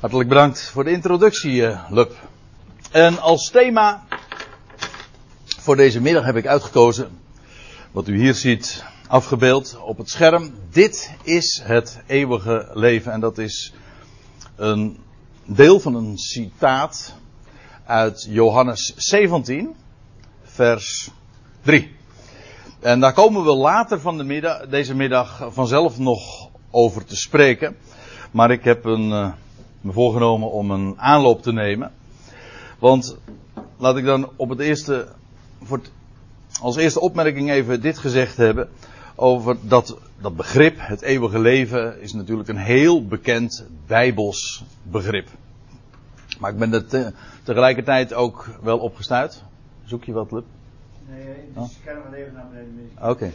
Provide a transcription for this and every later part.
Hartelijk bedankt voor de introductie, uh, Lub. En als thema voor deze middag heb ik uitgekozen wat u hier ziet afgebeeld op het scherm. Dit is het eeuwige leven en dat is een deel van een citaat uit Johannes 17, vers 3. En daar komen we later van de middag, deze middag vanzelf nog over te spreken. Maar ik heb een, uh, me voorgenomen om een aanloop te nemen. Want laat ik dan op het eerste, voor het, als eerste opmerking even dit gezegd hebben. Over dat, dat begrip, het eeuwige leven, is natuurlijk een heel bekend bijbels begrip. Maar ik ben er te, tegelijkertijd ook wel opgestuurd. Zoek je wat, Lub? Nee, dus oh? ik kan nog even naar beneden. Oké. Okay. Uh,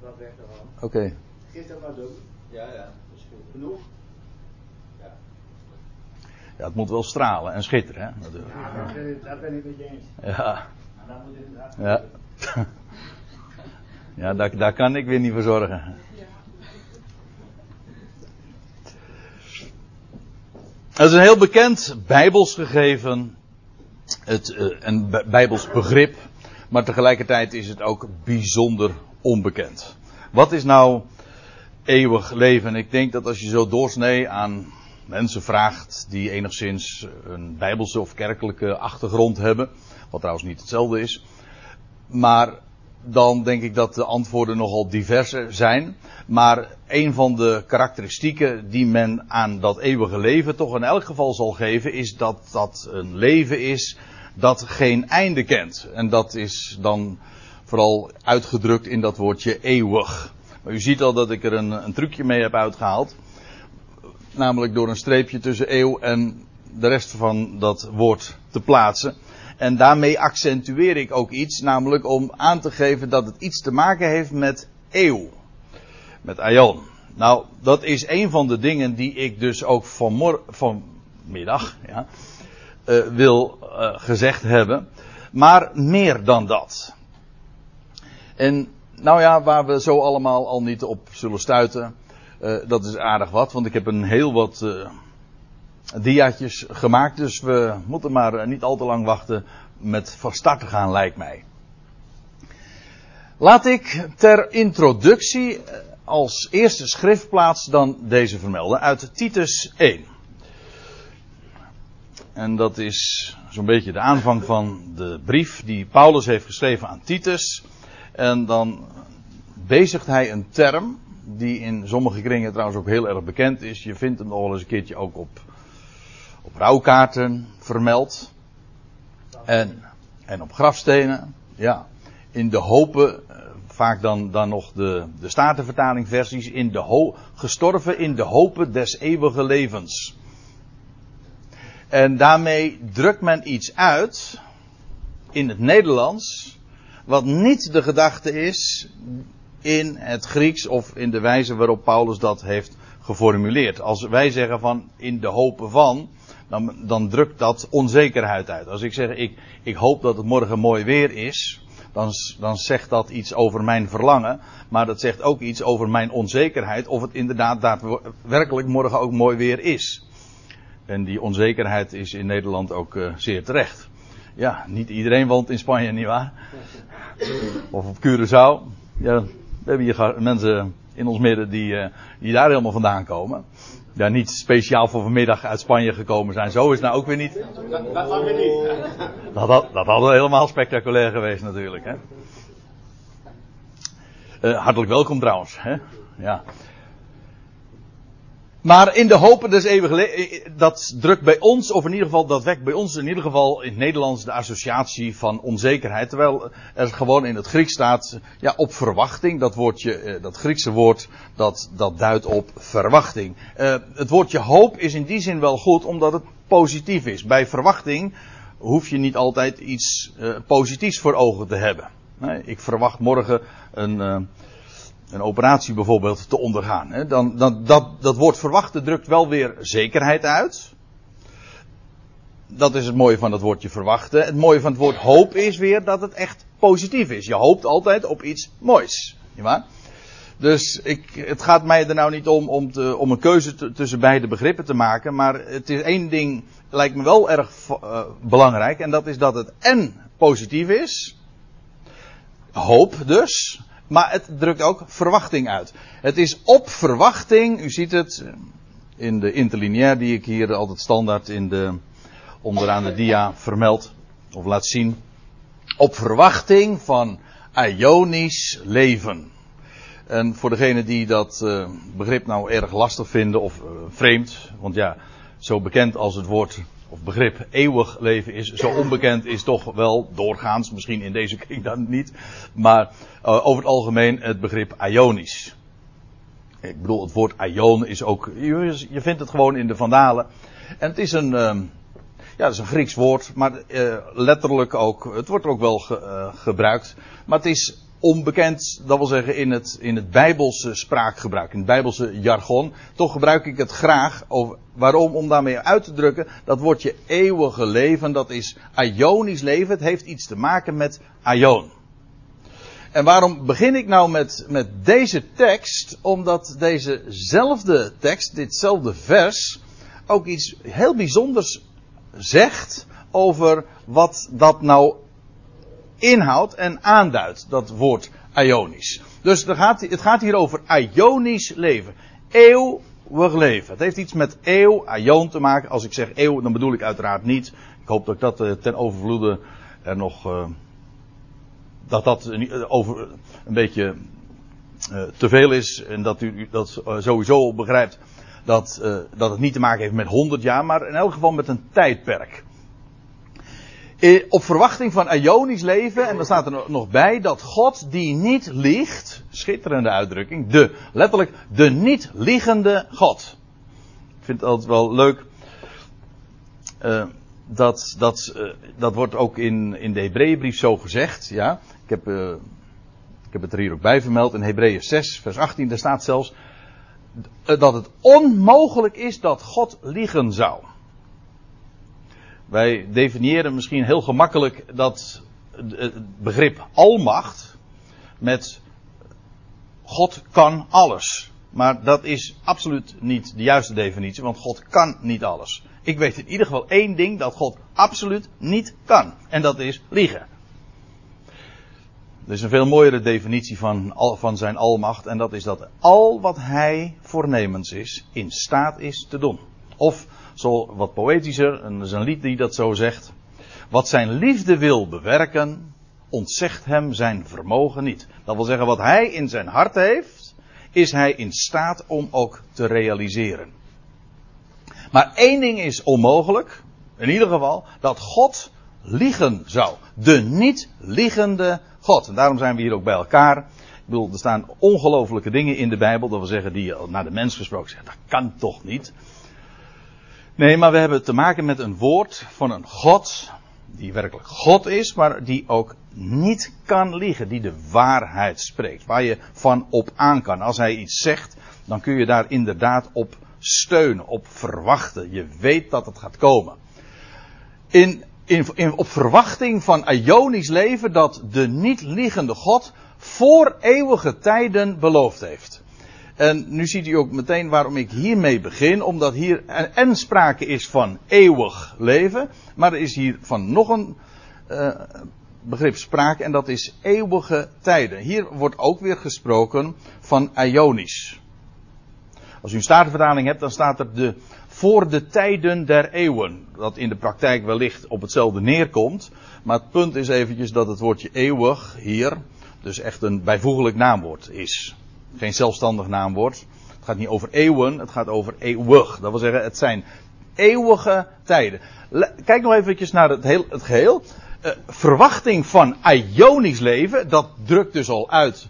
wat weg halen. Oké. Okay. Geef dat maar doen. Ja, ja, dat is goed. Genoeg? Ja. Het moet wel stralen en schitteren, hè? Natuurlijk. Ja, dat ben, ik, met je eens. Ja. Maar moet inderdaad. Ja. ja, daar, daar kan ik weer niet voor zorgen. Het is een heel bekend bijbels gegeven, het, uh, een bijbels begrip, maar tegelijkertijd is het ook bijzonder onbekend. Wat is nou eeuwig leven? Ik denk dat als je zo doorsnee aan mensen vraagt die enigszins een bijbelse of kerkelijke achtergrond hebben, wat trouwens niet hetzelfde is, maar dan denk ik dat de antwoorden nogal diverser zijn. Maar een van de karakteristieken die men aan dat eeuwige leven toch in elk geval zal geven, is dat dat een leven is dat geen einde kent. En dat is dan vooral uitgedrukt in dat woordje eeuwig. Maar u ziet al dat ik er een, een trucje mee heb uitgehaald. Namelijk door een streepje tussen eeuw en de rest van dat woord te plaatsen. En daarmee accentueer ik ook iets, namelijk om aan te geven dat het iets te maken heeft met eeuw. Met aion. Nou, dat is een van de dingen die ik dus ook vanmorgen, vanmiddag, ja, uh, wil uh, gezegd hebben. Maar meer dan dat. En nou ja, waar we zo allemaal al niet op zullen stuiten, uh, dat is aardig wat, want ik heb een heel wat diaatjes gemaakt. Dus we moeten maar niet al te lang wachten met van start te gaan, lijkt mij. Laat ik ter introductie als eerste schriftplaats dan deze vermelden uit Titus 1. En dat is zo'n beetje de aanvang van de brief die Paulus heeft geschreven aan Titus. En dan bezigt hij een term die in sommige kringen trouwens ook heel erg bekend is. Je vindt hem nog eens een keertje ook op op rouwkaarten vermeld. En, en op grafstenen. Ja. In de hopen, eh, vaak dan, dan nog de, de Statenvertaling versies. In de gestorven in de hopen des eeuwige levens. En daarmee drukt men iets uit. In het Nederlands. Wat niet de gedachte is. In het Grieks of in de wijze waarop Paulus dat heeft geformuleerd. Als wij zeggen van in de hopen van dan, dan drukt dat onzekerheid uit. Als ik zeg, ik, ik hoop dat het morgen mooi weer is, dan, dan zegt dat iets over mijn verlangen, maar dat zegt ook iets over mijn onzekerheid of het inderdaad daadwerkelijk morgen ook mooi weer is. En die onzekerheid is in Nederland ook uh, zeer terecht. Ja, niet iedereen woont in Spanje, nietwaar? Of op Curaçao. Ja, we hebben hier mensen in ons midden die, uh, die daar helemaal vandaan komen ja, niet speciaal voor vanmiddag uit Spanje gekomen zijn. Zo is het nou ook weer niet. Dat, dat gaan we niet. Dat dat had helemaal spectaculair geweest natuurlijk. Hè? Uh, hartelijk welkom trouwens. Hè? Ja. Maar in de hopen des eeuwige leven, dat drukt bij ons, of in ieder geval, dat wekt bij ons in ieder geval in het Nederlands de associatie van onzekerheid. Terwijl er gewoon in het Grieks staat, ja, op verwachting. Dat woordje, dat Griekse woord, dat, dat duidt op verwachting. Het woordje hoop is in die zin wel goed, omdat het positief is. Bij verwachting hoef je niet altijd iets positiefs voor ogen te hebben. Ik verwacht morgen een, een operatie bijvoorbeeld te ondergaan. Hè, dan, dan, dat, dat woord verwachten drukt wel weer zekerheid uit. Dat is het mooie van het woordje verwachten. Het mooie van het woord hoop is weer dat het echt positief is. Je hoopt altijd op iets moois. Niet waar? Dus ik, het gaat mij er nou niet om om, te, om een keuze tussen beide begrippen te maken. Maar het is één ding, lijkt me wel erg eh, belangrijk. En dat is dat het en positief is. Hoop dus. Maar het drukt ook verwachting uit. Het is op verwachting. U ziet het in de interlineair die ik hier altijd standaard in de, onderaan de dia vermeld. Of laat zien. Op verwachting van Ionisch leven. En voor degenen die dat eh, begrip nou erg lastig vinden of eh, vreemd, want ja, zo bekend als het woord of begrip eeuwig leven is, zo onbekend is toch wel doorgaans, misschien in deze kring dan niet, maar eh, over het algemeen het begrip ionisch. Ik bedoel, het woord ion is ook, je, vindt het gewoon in de vandalen. En het is een, ehm, ja, dat is een Grieks woord, maar eh, letterlijk ook, het wordt ook wel eh, gebruikt, maar het is onbekend, dat wil zeggen in het, in het Bijbelse spraakgebruik, in het Bijbelse jargon. Toch gebruik ik het graag. Over, waarom? Om daarmee uit te drukken, dat woordje eeuwige leven, dat is ionisch leven. Het heeft iets te maken met aion. En waarom begin ik nou met, met deze tekst? Omdat dezezelfde tekst, ditzelfde vers, ook iets heel bijzonders zegt over wat dat nou inhoudt en aanduidt, dat woord ionisch. Dus er gaat, het gaat hier over ionisch leven. Eeuwig leven. Het heeft iets met eeuw, aion te maken. Als ik zeg eeuw, dan bedoel ik uiteraard niet. Ik hoop dat ik dat eh, ten overvloede er nog. eh, dat dat eh, over, een beetje te veel is. En dat u dat sowieso begrijpt. Dat, dat het niet te maken heeft met 100 jaar, maar in elk geval met een tijdperk. Eh, Op verwachting van Ionisch leven, en dan staat er nog bij dat God die niet liegt, schitterende uitdrukking, de, letterlijk, de niet liegende God. Ik vind het altijd wel leuk, eh, dat, dat, eh, dat wordt ook in, in de Hebreeënbrief zo gezegd, ja. Ik heb, ik heb het er hier ook bij vermeld, in Hebreeën 6, vers 18, daar staat zelfs, dat het onmogelijk is dat God liegen zou. Wij definiëren misschien heel gemakkelijk dat het begrip almacht met God kan alles. Maar dat is absoluut niet de juiste definitie, want God kan niet alles. Ik weet in ieder geval één ding dat God absoluut niet kan. En dat is liegen. Er is een veel mooiere definitie van, van zijn almacht. En dat is dat al wat hij voornemens is, in staat is te doen. Of, zo wat poëtischer, en is een lied die dat zo zegt. Wat zijn liefde wil bewerken, ontzegt hem zijn vermogen niet. Dat wil zeggen, wat hij in zijn hart heeft, is hij in staat om ook te realiseren. Maar één ding is onmogelijk, in ieder geval, dat God liegen zou. De niet liegende God. En daarom zijn we hier ook bij elkaar. Ik bedoel, er staan ongelofelijke dingen in de Bijbel, dat wil zeggen, die naar de mens gesproken zeggen, dat kan toch niet. Nee, maar we hebben te maken met een woord van een God, die werkelijk God is, maar die ook niet kan liegen, die de waarheid spreekt, waar je van op aan kan. Als hij iets zegt, dan kun je daar inderdaad op steunen, op verwachten. Je weet dat het gaat komen. In, in, op verwachting van Ionisch leven dat de niet liegende God voor eeuwige tijden beloofd heeft. En nu ziet u ook meteen waarom ik hiermee begin, omdat hier en, en sprake is van eeuwig leven, maar er is hier van nog een uh, begrip sprake en dat is eeuwige tijden. Hier wordt ook weer gesproken van Ionisch. Als u een statenvertaling hebt, dan staat er de voor de tijden der eeuwen. Dat in de praktijk wellicht op hetzelfde neerkomt. Maar het punt is eventjes dat het woordje eeuwig hier dus echt een bijvoeglijk naamwoord is. Geen zelfstandig naamwoord. Het gaat niet over eeuwen, het gaat over eeuwig. Dat wil zeggen, het zijn eeuwige tijden. Kijk nog eventjes naar het, heel, het geheel. Uh, verwachting van Ionisch leven, dat drukt dus al uit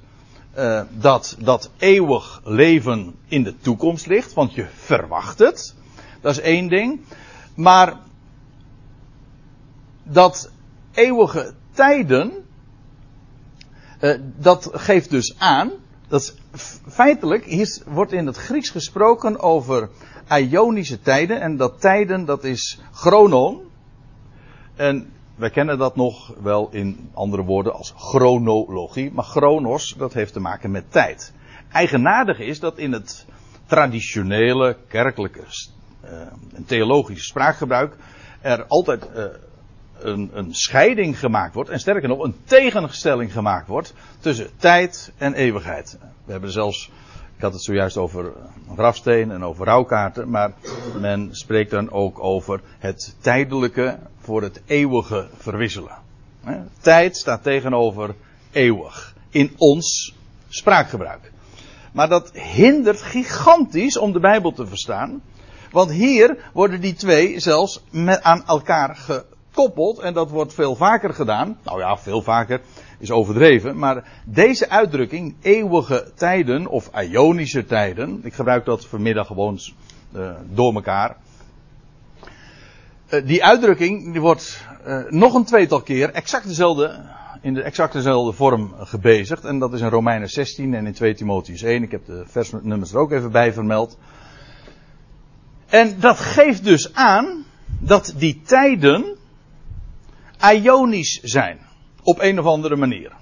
uh, dat dat eeuwig leven in de toekomst ligt, want je verwacht het. Dat is één ding. Maar dat eeuwige tijden, uh, dat geeft dus aan, dat is feitelijk, hier wordt in het Grieks gesproken over Ionische tijden, en dat tijden, dat is chronon. En wij kennen dat nog wel in andere woorden als chronologie, maar chronos, dat heeft te maken met tijd. eigenaardige is dat in het traditionele kerkelijke uh, theologische spraakgebruik er altijd uh, een, een scheiding gemaakt wordt, en sterker nog, een tegenstelling gemaakt wordt tussen tijd en eeuwigheid. We hebben zelfs, ik had het zojuist over grafsteen en over rouwkaarten, maar men spreekt dan ook over het tijdelijke voor het eeuwige verwisselen. Tijd staat tegenover eeuwig in ons spraakgebruik. Maar dat hindert gigantisch om de Bijbel te verstaan. Want hier worden die twee zelfs met aan elkaar gekoppeld. En dat wordt veel vaker gedaan. Nou ja, veel vaker is overdreven. Maar deze uitdrukking, eeuwige tijden of ionische tijden. Ik gebruik dat vanmiddag gewoon uh, door elkaar. Uh, die uitdrukking die wordt uh, nog een tweetal keer exact dezelfde in de exact dezelfde vorm gebezigd. En dat is in Romeinen 16 en in 2 Timotheus 1. Ik heb de versnummers er ook even bij vermeld. En dat geeft dus aan dat die tijden ionisch zijn. Op een of andere manier.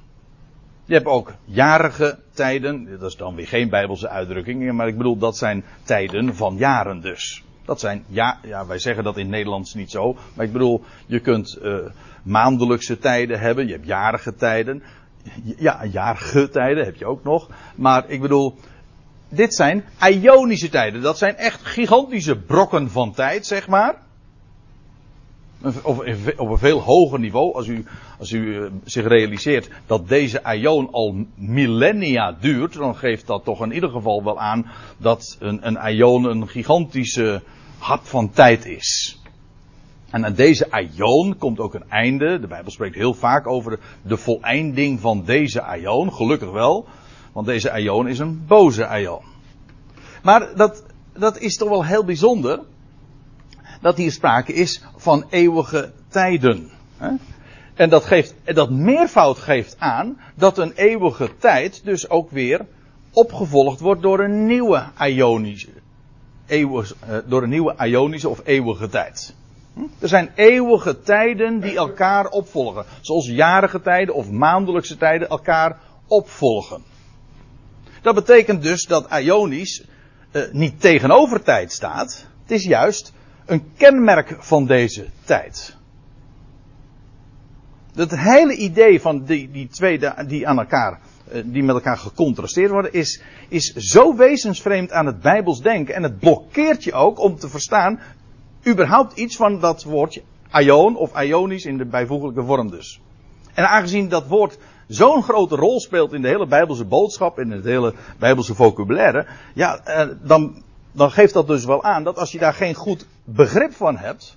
Je hebt ook jarige tijden. Dat is dan weer geen bijbelse uitdrukking. Maar ik bedoel, dat zijn tijden van jaren dus. Dat zijn, ja, ja wij zeggen dat in Nederlands niet zo. Maar ik bedoel, je kunt uh, maandelijkse tijden hebben. Je hebt jarige tijden. Ja, jarige tijden heb je ook nog. Maar ik bedoel, dit zijn ionische tijden. Dat zijn echt gigantische brokken van tijd, zeg maar. Op een veel hoger niveau, als u, als u eh, zich realiseert dat deze ion al millennia duurt, dan geeft dat toch in ieder geval wel aan dat een, een een gigantische hap van tijd is. En aan deze ion komt ook een einde. De Bijbel spreekt heel vaak over de voleinding van deze ion. Gelukkig wel, want deze ion is een boze ion. Maar dat, dat is toch wel heel bijzonder. Dat hier sprake is van eeuwige tijden. En dat, geeft, dat meervoud geeft aan dat een eeuwige tijd dus ook weer opgevolgd wordt door een nieuwe ionische, eeuwig, eh, door een nieuwe ionische of eeuwige tijd. Hm? Er zijn eeuwige tijden die elkaar opvolgen. Zoals jarige tijden of maandelijkse tijden elkaar opvolgen. Dat betekent dus dat Ionisch uh, niet tegenover tijd staat. Het is juist een kenmerk van deze tijd. Het hele idee van die, die twee die aan elkaar, eh, die met elkaar gecontrasteerd worden, is, is zo wezensvreemd aan het Bijbels denken. En het blokkeert je ook om te verstaan überhaupt iets van dat woordje ion of ionisch in de bijvoeglijke vorm dus. En aangezien dat woord zo'n grote rol speelt in de hele Bijbelse boodschap, in het hele Bijbelse vocabulaire, ja, eh, dan, dan geeft dat dus wel aan dat als je daar geen goed begrip van hebt,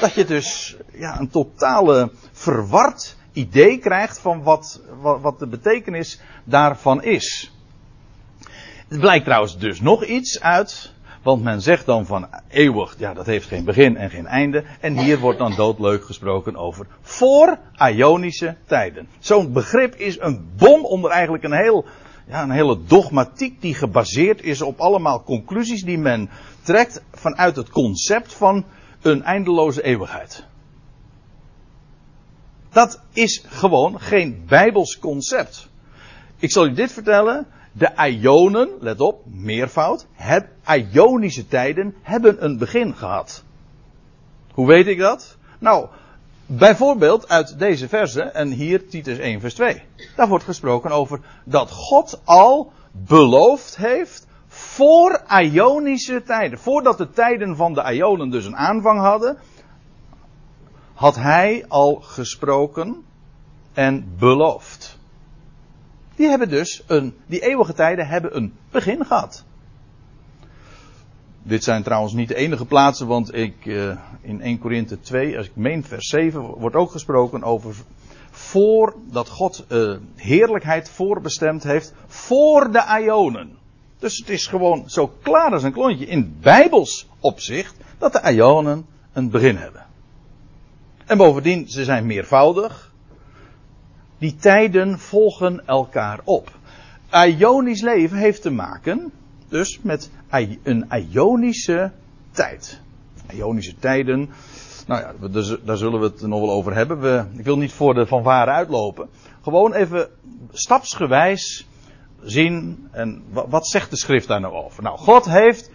dat je dus ja, een totale verward idee krijgt van wat, wat, wat de betekenis daarvan is. Het blijkt trouwens dus nog iets uit want men zegt dan van eeuwig, ja dat heeft geen begin en geen einde. En hier wordt dan doodleuk gesproken over voor Ionische tijden. Zo'n begrip is een bom onder eigenlijk een, heel, ja, een hele dogmatiek die gebaseerd is op allemaal conclusies die men trekt vanuit het concept van een eindeloze eeuwigheid. Dat is gewoon geen bijbels concept. Ik zal u dit vertellen. De Ionen, let op, meervoud, het Ionische tijden hebben een begin gehad. Hoe weet ik dat? Nou, bijvoorbeeld uit deze verse, en hier Titus 1 vers 2. Daar wordt gesproken over dat God al beloofd heeft voor Ionische tijden. Voordat de tijden van de Ionen dus een aanvang hadden, had hij al gesproken en beloofd. Die hebben dus een, die eeuwige tijden hebben een begin gehad. Dit zijn trouwens niet de enige plaatsen, want ik, uh, in 1 Korinthe 2, als ik meen vers 7, wordt ook gesproken over voordat God uh, heerlijkheid voorbestemd heeft voor de Ionen. Dus het is gewoon zo klaar als een klontje in bijbels opzicht dat de Ionen een begin hebben. En bovendien, ze zijn meervoudig. Die tijden volgen elkaar op. Ionisch leven heeft te maken dus met een Ionische tijd. Ionische tijden. Nou ja, daar zullen we het nog wel over hebben. We, ik wil niet voor de fanfare uitlopen. Gewoon even stapsgewijs zien. En wat zegt de schrift daar nou over? Nou, God heeft,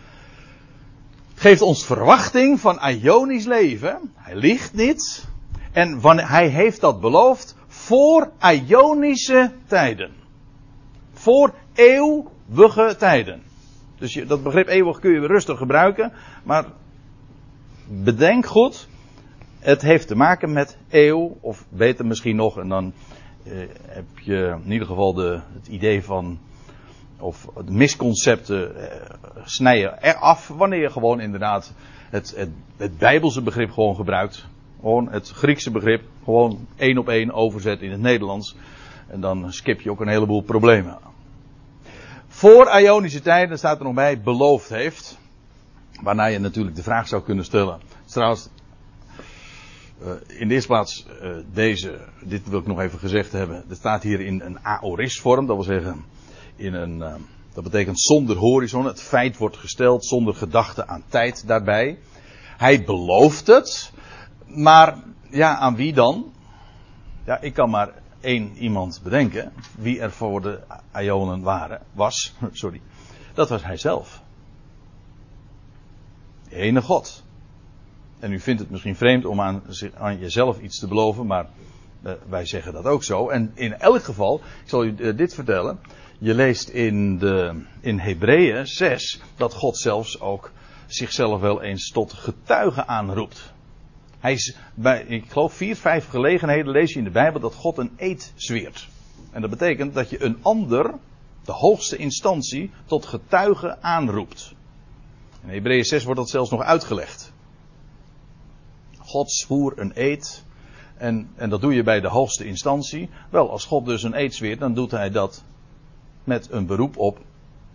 geeft ons verwachting van Ionisch leven. Hij liegt niet. En hij heeft dat beloofd voor Ionische tijden. Voor eeuwige tijden. Dus je, dat begrip eeuwig kun je rustig gebruiken. Maar bedenk goed. Het heeft te maken met eeuw. Of beter misschien nog. En dan heb je in ieder geval de, het idee van. Of misconcepten eh, snijden eraf. Wanneer je gewoon inderdaad het, het, Bijbelse begrip gewoon gebruikt. Gewoon het Griekse begrip. Gewoon één op één overzet in het Nederlands. En dan skip je ook een heleboel problemen voor Ionische tijden staat er nog bij beloofd heeft. Waarna je natuurlijk de vraag zou kunnen stellen. Trouwens, in de eerste plaats uh, deze, dit wil ik nog even gezegd hebben. Er staat hier in een aoris vorm, dat wil zeggen in een, uh, dat betekent zonder horizon. Het feit wordt gesteld zonder gedachte aan tijd daarbij. Hij belooft het, maar ja, aan wie dan? Ja, ik kan maar één iemand bedenken wie er voor de Ionen waren, was. Sorry. Dat was hij zelf. De ene God. En u vindt het misschien vreemd om aan, jezelf iets te beloven, maar uh, wij zeggen dat ook zo. En in elk geval, ik zal u uh, dit vertellen. Je leest in, in Hebreeën 6 dat God zelfs ook zichzelf wel eens tot getuige aanroept. Hij is bij, ik geloof, vier, vijf gelegenheden lees je in de Bijbel dat God een eed zweert. En dat betekent dat je een ander, de hoogste instantie, tot getuige aanroept. In Hebreeën 6 wordt dat zelfs nog uitgelegd. God zwoer een eed. En, en dat doe je bij de hoogste instantie. Wel, als God dus een eed zweert, dan doet hij dat met een beroep op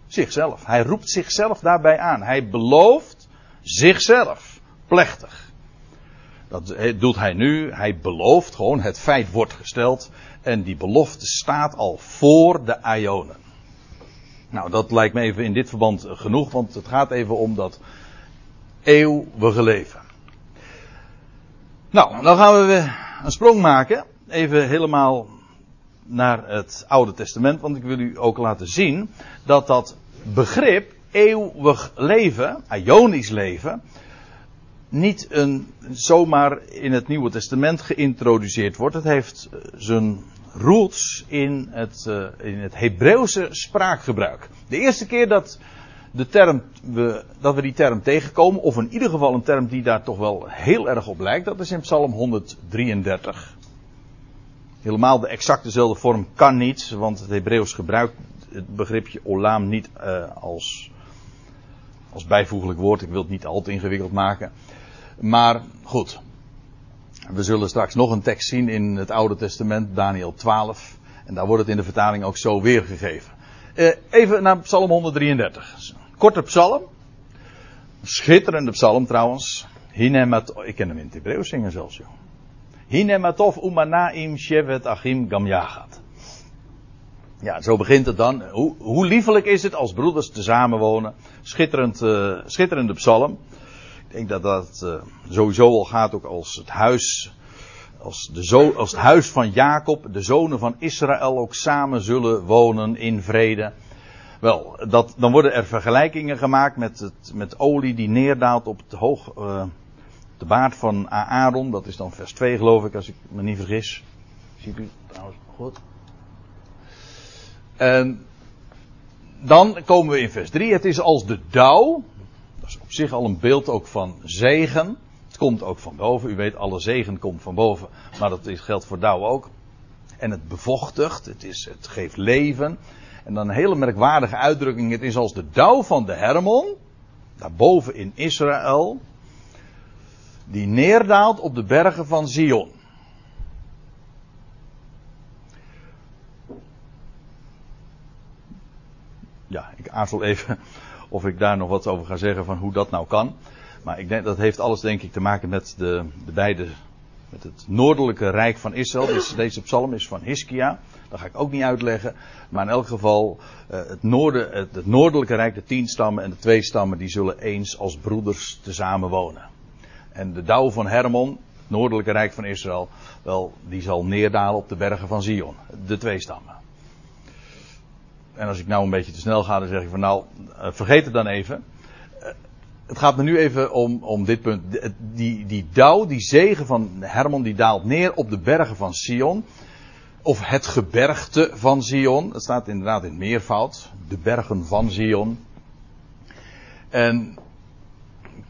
zichzelf. Hij roept zichzelf daarbij aan. Hij belooft zichzelf. Plechtig. Dat doet hij nu. Hij belooft gewoon, het feit wordt gesteld. En die belofte staat al voor de Ionen. Nou, dat lijkt me even in dit verband genoeg, want het gaat even om dat eeuwige leven. Nou, dan gaan we een sprong maken. Even helemaal naar het Oude Testament, want ik wil u ook laten zien dat dat begrip eeuwig leven, Ionisch leven, niet een, zomaar in het Nieuwe Testament geïntroduceerd wordt. Het heeft eh, zijn roots in het, uh, in het Hebreeuwse spraakgebruik. De eerste keer dat, de term, we, dat we die term tegenkomen, of in ieder geval een term die daar toch wel heel erg op lijkt, dat is in Psalm 133. Helemaal de exact dezelfde vorm kan niet, want het Hebreeuws gebruikt het begripje olam niet uh, als, als bijvoeglijk woord. Ik wil het niet al te ingewikkeld maken. Maar goed. We zullen straks nog een tekst zien in het Oude Testament, Daniel 12. En daar wordt het in de vertaling ook zo weergegeven. Uh, even naar Psalm 133. Korte psalm. Schitterende psalm trouwens. Ik ken hem in het Hebreeuws zingen zelfs, joh. Hinematov umanaim shevet achim gamjagat. Ja, zo begint het dan. Hoe, hoe liefelijk is het als broeders te samenwonen. Schitterend, uh, schitterende psalm. Ik denk dat dat uh, sowieso al gaat ook als het huis, als, de zo, als het huis van Jacob, de zonen van Israël ook samen zullen wonen in vrede. Wel, dat, dan worden er vergelijkingen gemaakt met, het, met olie die neerdaalt op het hoog, uh, de baard van Aaron. Dat is dan vers 2 geloof ik, als ik me niet vergis. Ziet u trouwens goed? En dan komen we in vers 3. Het is als de dauw dat is op zich al een beeld ook van zegen. Het komt ook van boven. U weet, alle zegen komt van boven. Maar dat geldt voor dauw ook. En het bevochtigt. Het, is, het geeft leven. En dan een hele merkwaardige uitdrukking. Het is als de dauw van de Hermon. Daarboven in Israël. Die neerdaalt op de bergen van Zion. Ja, ik aarzel even of ik daar nog wat over ga zeggen van hoe dat nou kan. Maar ik denk dat heeft alles denk ik te maken met de, de beide, met het noordelijke rijk van Israël. Dus deze psalm is van Hiskia. Dat ga ik ook niet uitleggen. Maar in elk geval, uh, het, noorden, het, noordelijke rijk, de tien stammen en de twee stammen, die zullen eens als broeders tezamen wonen. En de dauw van Hermon, het noordelijke rijk van Israël, wel, die zal neerdalen op de bergen van Zion. De twee stammen. en als ik nou een beetje te snel ga, dan zeg ik van nou, uh, vergeet het dan even. Uh, het gaat me nu even om, om dit punt. Die, die dauw, die zegen van Hermon, die daalt neer op de bergen van Sion. Of het gebergte van Sion. Het staat inderdaad in meervoud. De bergen van Sion. En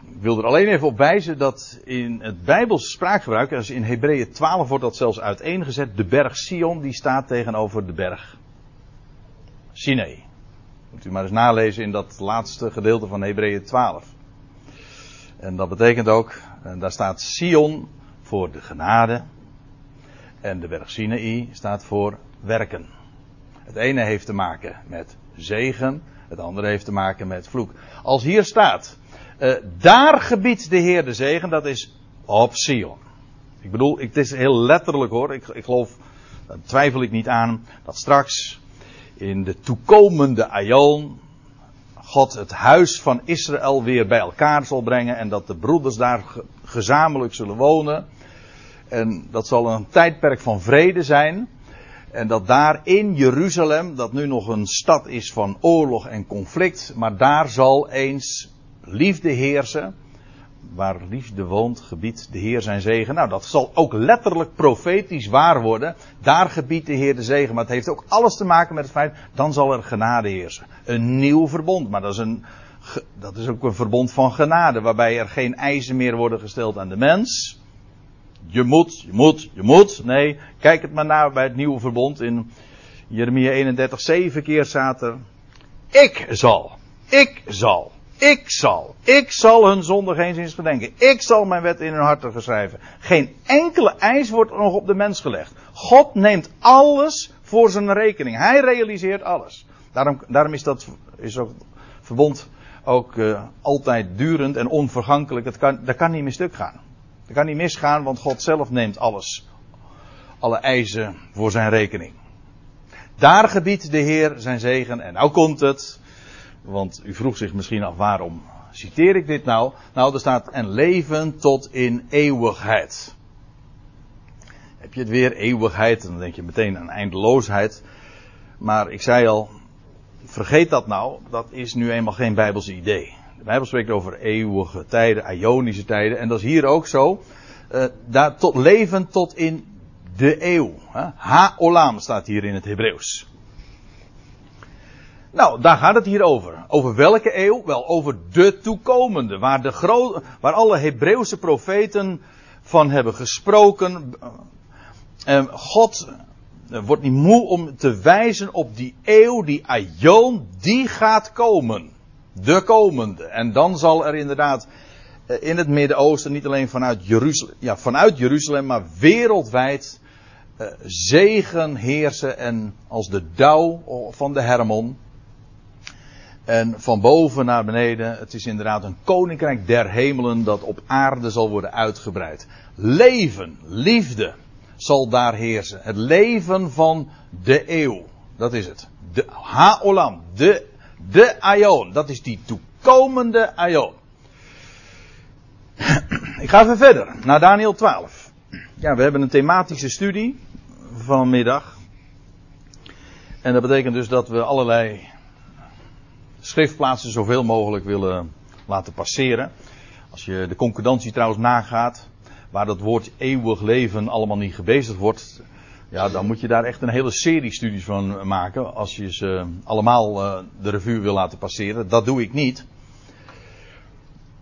ik wil er alleen even op wijzen dat in het Bijbels spraakgebruik, als in Hebreeën 12 wordt dat zelfs uiteengezet, de berg Sion die staat tegenover de berg Sinai. Moet u maar eens nalezen in dat laatste gedeelte van Hebreeën 12. En dat betekent ook, daar staat Sion voor de genade. En de berg Sinai staat voor werken. Het ene heeft te maken met zegen, het andere heeft te maken met vloek. Als hier staat, uh, daar gebiedt de Heer de zegen, dat is op Sion. Ik bedoel, het is heel letterlijk hoor. Ik, ik geloof, daar twijfel ik niet aan, dat straks in de toekomende Aion God het huis van Israël weer bij elkaar zal brengen en dat de broeders daar gezamenlijk zullen wonen. En dat zal een tijdperk van vrede zijn. En dat daar in Jeruzalem, dat nu nog een stad is van oorlog en conflict, maar daar zal eens liefde heersen. Waar liefde woont, gebiedt de Heer zijn zegen. Nou, dat zal ook letterlijk profetisch waar worden. Daar gebiedt de Heer de zegen. Maar het heeft ook alles te maken met het feit, dan zal er genade heersen. Een nieuw verbond. Maar dat is, een, dat is ook een verbond van genade. Waarbij er geen eisen meer worden gesteld aan de mens. Je moet, je moet, je moet. Nee, kijk het maar naar bij het nieuwe verbond. In Jeremia 31, zeven keer er. Ik zal. Ik zal. Ik zal. Ik zal hun zonde geen zins gedenken. Ik zal mijn wet in hun harten geschrijven. Geen enkele eis wordt nog op de mens gelegd. God neemt alles voor zijn rekening. Hij realiseert alles. Daarom, daarom is dat is ook verbond ook uh, altijd durend en onvergankelijk. Dat kan, dat kan niet meer stuk gaan. Dat kan niet misgaan, want God zelf neemt alles. Alle eisen voor zijn rekening. Daar gebiedt de Heer zijn zegen. En nou komt het. Want u vroeg zich misschien af waarom citeer ik dit nou? Nou, er staat en leven tot in eeuwigheid. Heb je het weer, eeuwigheid, dan denk je meteen aan eindeloosheid. Maar ik zei al, vergeet dat nou, dat is nu eenmaal geen Bijbelse idee. De Bijbel spreekt over eeuwige tijden, ionische tijden. En dat is hier ook zo. Uh, daar tot leven tot in de eeuw. Ha-olam staat hier in het Hebreeuws. Nou, daar gaat het hier over. Over welke eeuw? Wel, over de toekomende. Waar, de gro waar alle Hebreeuwse profeten van hebben gesproken. God uh, wordt niet moe om te wijzen op die eeuw, die aion, die gaat komen. De komende. En dan zal er inderdaad uh, in het Midden-Oosten, niet alleen vanuit Jeruzalem, ja, vanuit Jeruzalem, maar wereldwijd zegen heersen en als de dauw van de Hermon. En van boven naar beneden, het is inderdaad een koninkrijk der hemelen dat op aarde zal worden uitgebreid. Leven, liefde zal daar heersen. Het leven van de eeuw. Dat is het. De Haolam, de, de Aion. Dat is die toekomende Aion. Ik ga even verder naar Daniel 12. Ja, we hebben een thematische studie vanmiddag. En dat betekent dus dat we allerlei schriftplaatsen zoveel mogelijk willen laten passeren. Als je de concordantie trouwens nagaat, waar dat woord eeuwig leven allemaal niet gebezigd wordt, ja, dan moet je daar echt een hele serie studies van maken. Als je ze allemaal uh, de revue wil laten passeren. Dat doe ik niet.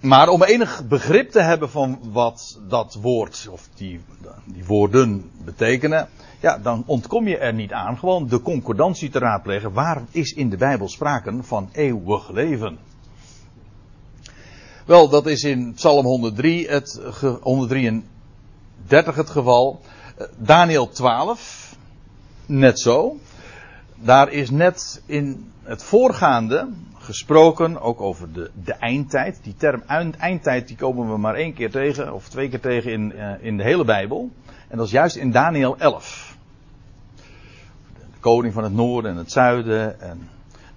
Maar om enig begrip te hebben van wat dat woord, of die, die woorden betekenen, ja, dan ontkom je er niet aan gewoon de concordantie te raadplegen. Waar is in de Bijbel sprake van eeuwig leven? Wel, dat is in Psalm 103 het, 133 het geval. Eh, Daniel 12, net zo. Daar is net in het voorgaande gesproken, ook over de, de eindtijd. Die term eindtijd die komen we maar één keer tegen, of twee keer tegen in, uh, in de hele Bijbel. En dat is juist in Daniel 11 koning van het noorden en het zuiden. En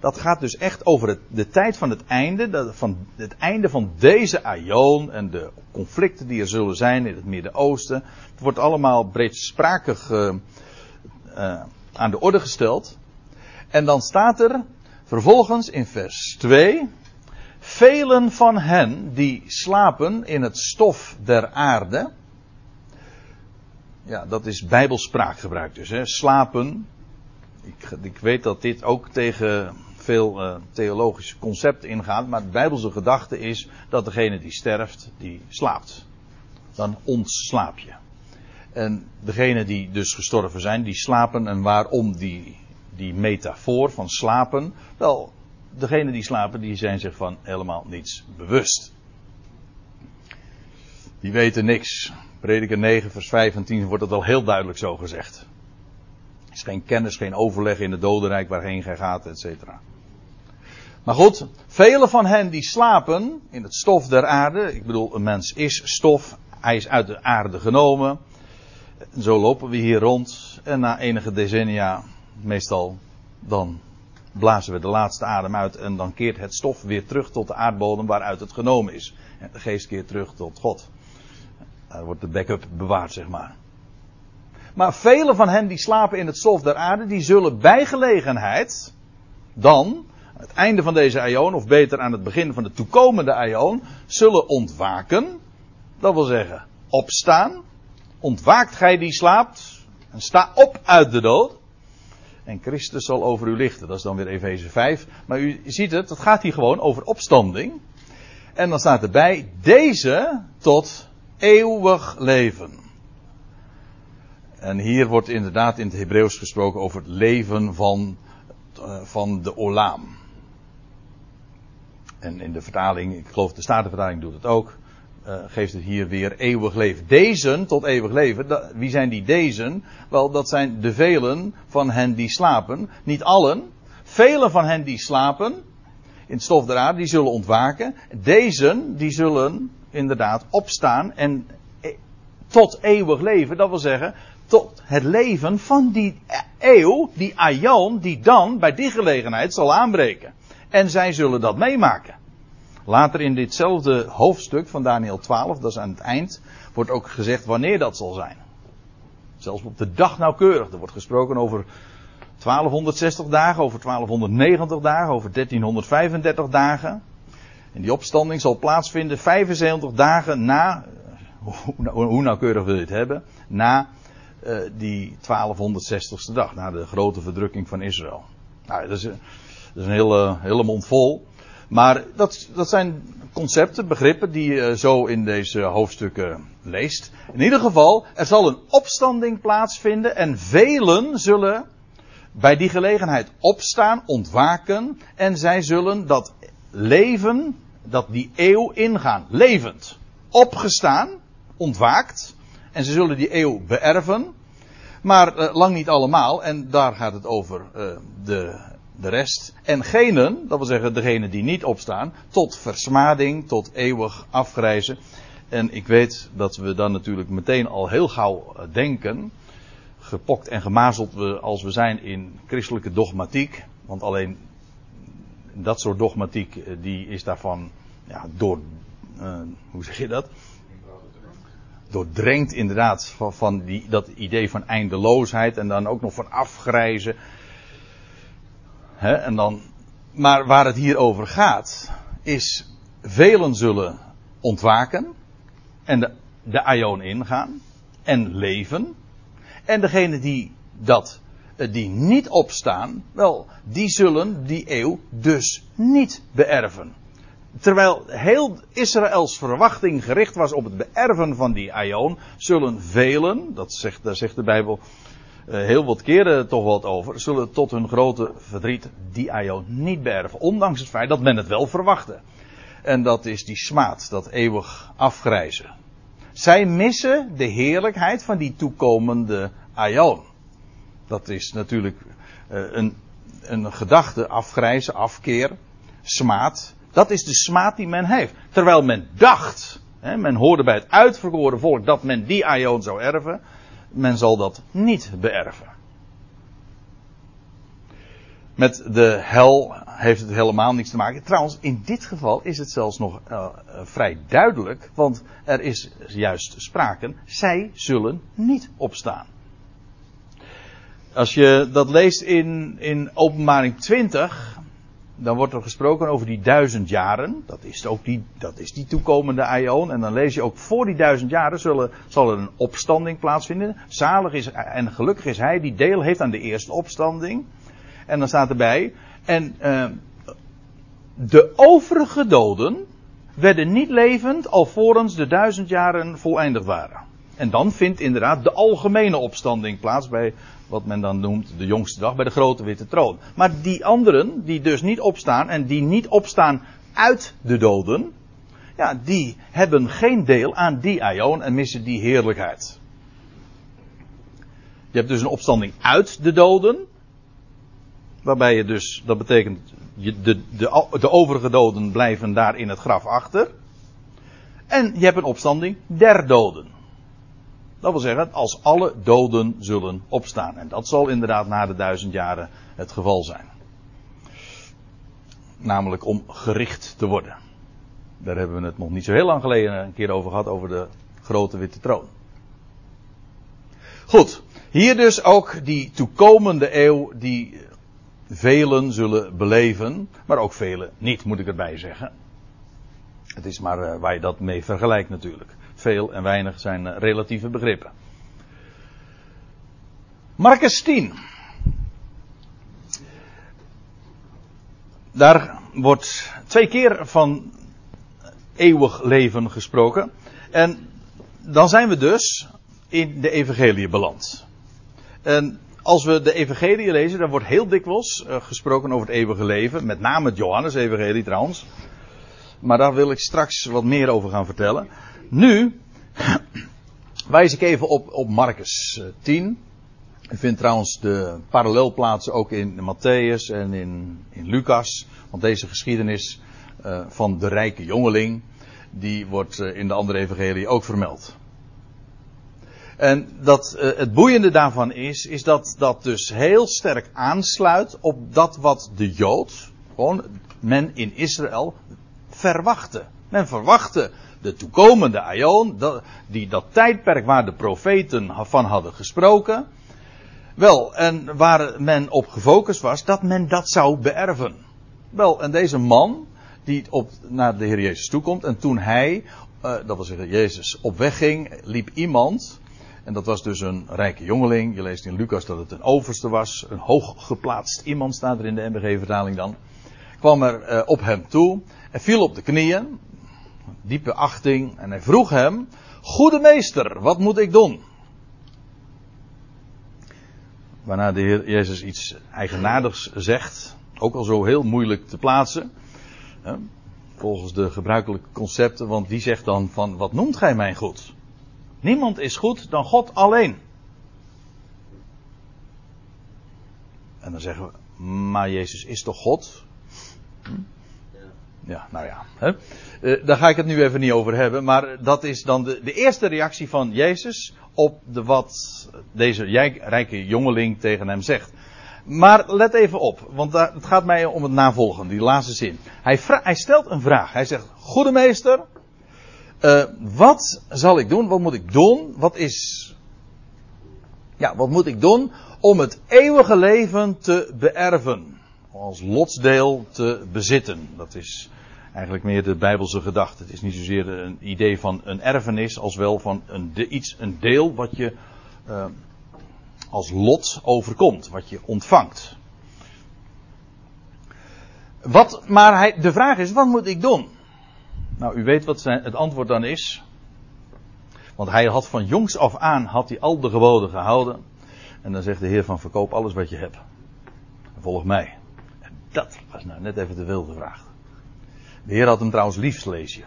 dat gaat dus echt over het, de tijd van het einde, van het einde van deze aion en de conflicten die er zullen zijn in het Midden-Oosten. Het wordt allemaal breedsprakig uh, aan de orde gesteld. En dan staat er vervolgens in vers 2. Velen van hen die slapen in het stof der aarde. Ja, dat is bijbelspraakgebruik dus. Hè. Slapen. Ik, ik weet dat dit ook tegen veel uh, theologische concepten ingaat. Maar de bijbelse gedachte is dat degene die sterft, die slaapt. Dan ontslaap je. En degene die dus gestorven zijn, die slapen. En waarom die, die metafoor van slapen? Wel, degene die slapen, die zijn zich van helemaal niets bewust. Die weten niks. Prediker 9, vers 5 en 10 wordt het al heel duidelijk zo gezegd. Er is geen kennis, geen overleg in het dodenrijk waarheen gij gaat, et cetera. Maar goed, vele van hen die slapen in het stof der aarde. Ik bedoel, een mens is stof. Hij is uit de aarde genomen. En zo lopen we hier rond. En na enige decennia, meestal, dan blazen we de laatste adem uit. En dan keert het stof weer terug tot de aardbodem waaruit het genomen is. De geest keert terug tot God. Daar wordt de backup bewaard, zeg maar. Maar vele van hen die slapen in het stof der aarde, die zullen bij gelegenheid dan het einde van deze aion, of beter aan het begin van de toekomende aion, zullen ontwaken. Dat wil zeggen, opstaan. Ontwaakt gij die slaapt. En sta op uit de dood. En Christus zal over u lichten. Dat is dan weer Efeze 5. Maar u ziet het, het gaat hier gewoon over opstanding. En dan staat erbij, deze tot eeuwig leven. En hier wordt inderdaad in het Hebreeuws gesproken over het leven van, uh, van de Olam. En in de vertaling, ik geloof de Statenvertaling doet het ook, uh, geeft het hier weer eeuwig leven. Dezen tot eeuwig leven, wie zijn die dezen? Wel, dat zijn de velen van hen die slapen. Niet allen, velen van hen die slapen in het stof die zullen ontwaken. Dezen, die zullen inderdaad opstaan en e tot eeuwig leven, dat wil zeggen, tot het leven van die eeuw, die aion, die dan bij die gelegenheid zal aanbreken. En zij zullen dat meemaken. Later in ditzelfde hoofdstuk van Daniel 12, dat is aan het eind, wordt ook gezegd wanneer dat zal zijn. Zelfs op de dag nauwkeurig. Er wordt gesproken over 1260 dagen, over 1290 dagen, over 1335 dagen. En die opstanding zal plaatsvinden 75 dagen na, hoe nauwkeurig wil je het hebben, na uh, die 1260ste dag, na de grote verdrukking van Israël. Nou, dat is, dat is een hele, hele mond vol. Maar dat, dat zijn concepten, begrippen die je zo in deze hoofdstukken leest. In ieder geval, er zal een opstanding plaatsvinden en velen zullen bij die gelegenheid opstaan, ontwaken en zij zullen dat leven, dat die eeuw ingaan, levend. Opgestaan, ontwaakt en ze zullen die eeuw beërven. Maar uh, lang niet allemaal en daar gaat het over uh, de de rest. En genen, dat wil zeggen degenen die niet opstaan, tot versmading, tot eeuwig afgrijzen. En ik weet dat we dan natuurlijk meteen al heel gauw denken, gepokt en gemazeld we als we zijn in christelijke dogmatiek. Want alleen dat soort dogmatiek, die is daarvan ja, door, uh, hoe zeg je dat? Doordrenkt inderdaad van, van die, dat idee van eindeloosheid en dan ook nog van afgrijzen en dan, maar waar het hier over gaat, is velen zullen ontwaken en de, de aion ingaan en leven. En degene die dat, eh, die niet opstaan, wel, die zullen die eeuw dus niet beërven. Terwijl heel Israëls verwachting gericht was op het beërven van die aion, zullen velen, dat zegt, daar zegt de Bijbel heel wat keren toch wat over, zullen tot hun grote verdriet die aion niet beërven. Ondanks het feit dat men het wel verwachtte. En dat is die smaad, dat eeuwig afgrijzen. Zij missen de heerlijkheid van die toekomende aion. Dat is natuurlijk uh, een, een gedachte, afgrijzen, afkeer, smaad. Dat is de smaad die men heeft. Terwijl men dacht, hè, men hoorde bij het uitverkoren volk dat men die aion zou erven men zal dat niet beërven. Met de hel heeft het helemaal niets te maken. Trouwens, in dit geval is het zelfs nog uh, vrij duidelijk, want er is juist sprake, zij zullen niet opstaan. Als je dat leest in, in Openbaring 20, dan wordt er gesproken over die duizend jaren. Dat is ook die, dat is die toekomende aion. En dan lees je ook voor die duizend jaren zullen, zal er een opstanding plaatsvinden. Zalig is en gelukkig is hij die deel heeft aan de eerste opstanding. En dan staat erbij. En uh, de overige doden werden niet levend alvorens de duizend jaren voleindigd waren. En dan vindt inderdaad de algemene opstanding plaats bij wat men dan noemt de jongste dag, bij de grote witte troon. Maar die anderen, die dus niet opstaan en die niet opstaan uit de doden, ja, die hebben geen deel aan die aion en missen die heerlijkheid. Je hebt dus een opstanding uit de doden, waarbij je dus, dat betekent, de, de, de overige doden blijven daar in het graf achter. En je hebt een opstanding der doden. Dat wil zeggen, als alle doden zullen opstaan. En dat zal inderdaad na de duizend jaren het geval zijn. Namelijk om gericht te worden. Daar hebben we het nog niet zo heel lang geleden een keer over gehad, over de grote witte troon. Goed, hier dus ook die toekomende eeuw die velen zullen beleven, maar ook velen niet, moet ik erbij zeggen. Het is maar uh, waar je dat mee vergelijkt natuurlijk. Veel en weinig zijn uh, relatieve begrippen. Marcus 10. Daar wordt twee keer van eeuwig leven gesproken. En dan zijn we dus in de evangelie beland. En als we de evangelie lezen, dan wordt heel dikwijls uh, gesproken over het eeuwige leven. Met name het Johannes-evangelie trouwens. Maar daar wil ik straks wat meer over gaan vertellen. Nu wijs ik even op, op Marcus 10. U vindt trouwens de parallelplaatsen ook in Matthäus en in, in Lucas. Want deze geschiedenis uh, van de rijke jongeling, die wordt uh, in de andere evangelie ook vermeld. En dat, het boeiende daarvan is, is dat dat dus heel sterk aansluit op dat wat de Jood, gewoon men in Israël, verwachtte. Men verwachtte de toekomende Aion, die, dat tijdperk waar de profeten van hadden gesproken. Wel, en waar men op gefocust was, dat men dat zou beërven. Wel, en deze man, die op, naar de Heer Jezus toekomt, en toen hij, uh, dat wil zeggen Jezus, op weg ging, liep iemand, en dat was dus een rijke jongeling. Je leest in Lucas dat het een overste was. Een hooggeplaatst iemand staat er in de MBG-vertaling dan. Kwam er uh, op hem toe. En viel op de knieën. Diepe achting. En hij vroeg hem. Goede meester, wat moet ik doen? Waarna de Heer Jezus iets eigenaardigs zegt. Ook al zo heel moeilijk te plaatsen. Hè, volgens de gebruikelijke concepten. Want die zegt dan van wat noemt gij mij goed? Niemand is goed dan God alleen. En dan zeggen we, maar Jezus is toch God? Hm? Ja, nou ja. Hè? Uh, daar ga ik het nu even niet over hebben. Maar dat is dan de, de eerste reactie van Jezus op de wat deze rijke jongeling tegen hem zegt. Maar let even op, want daar, het gaat mij om het navolgen, die laatste zin. Hij, hij stelt een vraag. Hij zegt, goede meester, uh, wat zal ik doen? Wat moet ik doen? Wat is. Ja, wat moet ik doen om het eeuwige leven te beërven? Als lotsdeel te bezitten. Dat is eigenlijk meer de Bijbelse gedachte. Het is niet zozeer een idee van een erfenis, als wel van een, de, iets, een deel wat je uh, als lot overkomt, wat je ontvangt. Wat, maar hij, de vraag is, wat moet ik doen? Nou, u weet wat zijn, het antwoord dan is. Want hij had van jongs af aan had hij al de geboden gehouden. En dan zegt de Heer van verkoop alles wat je hebt. Volg mij. En dat was nou net even te veel gevraagd. De Heer had hem trouwens lief, lees.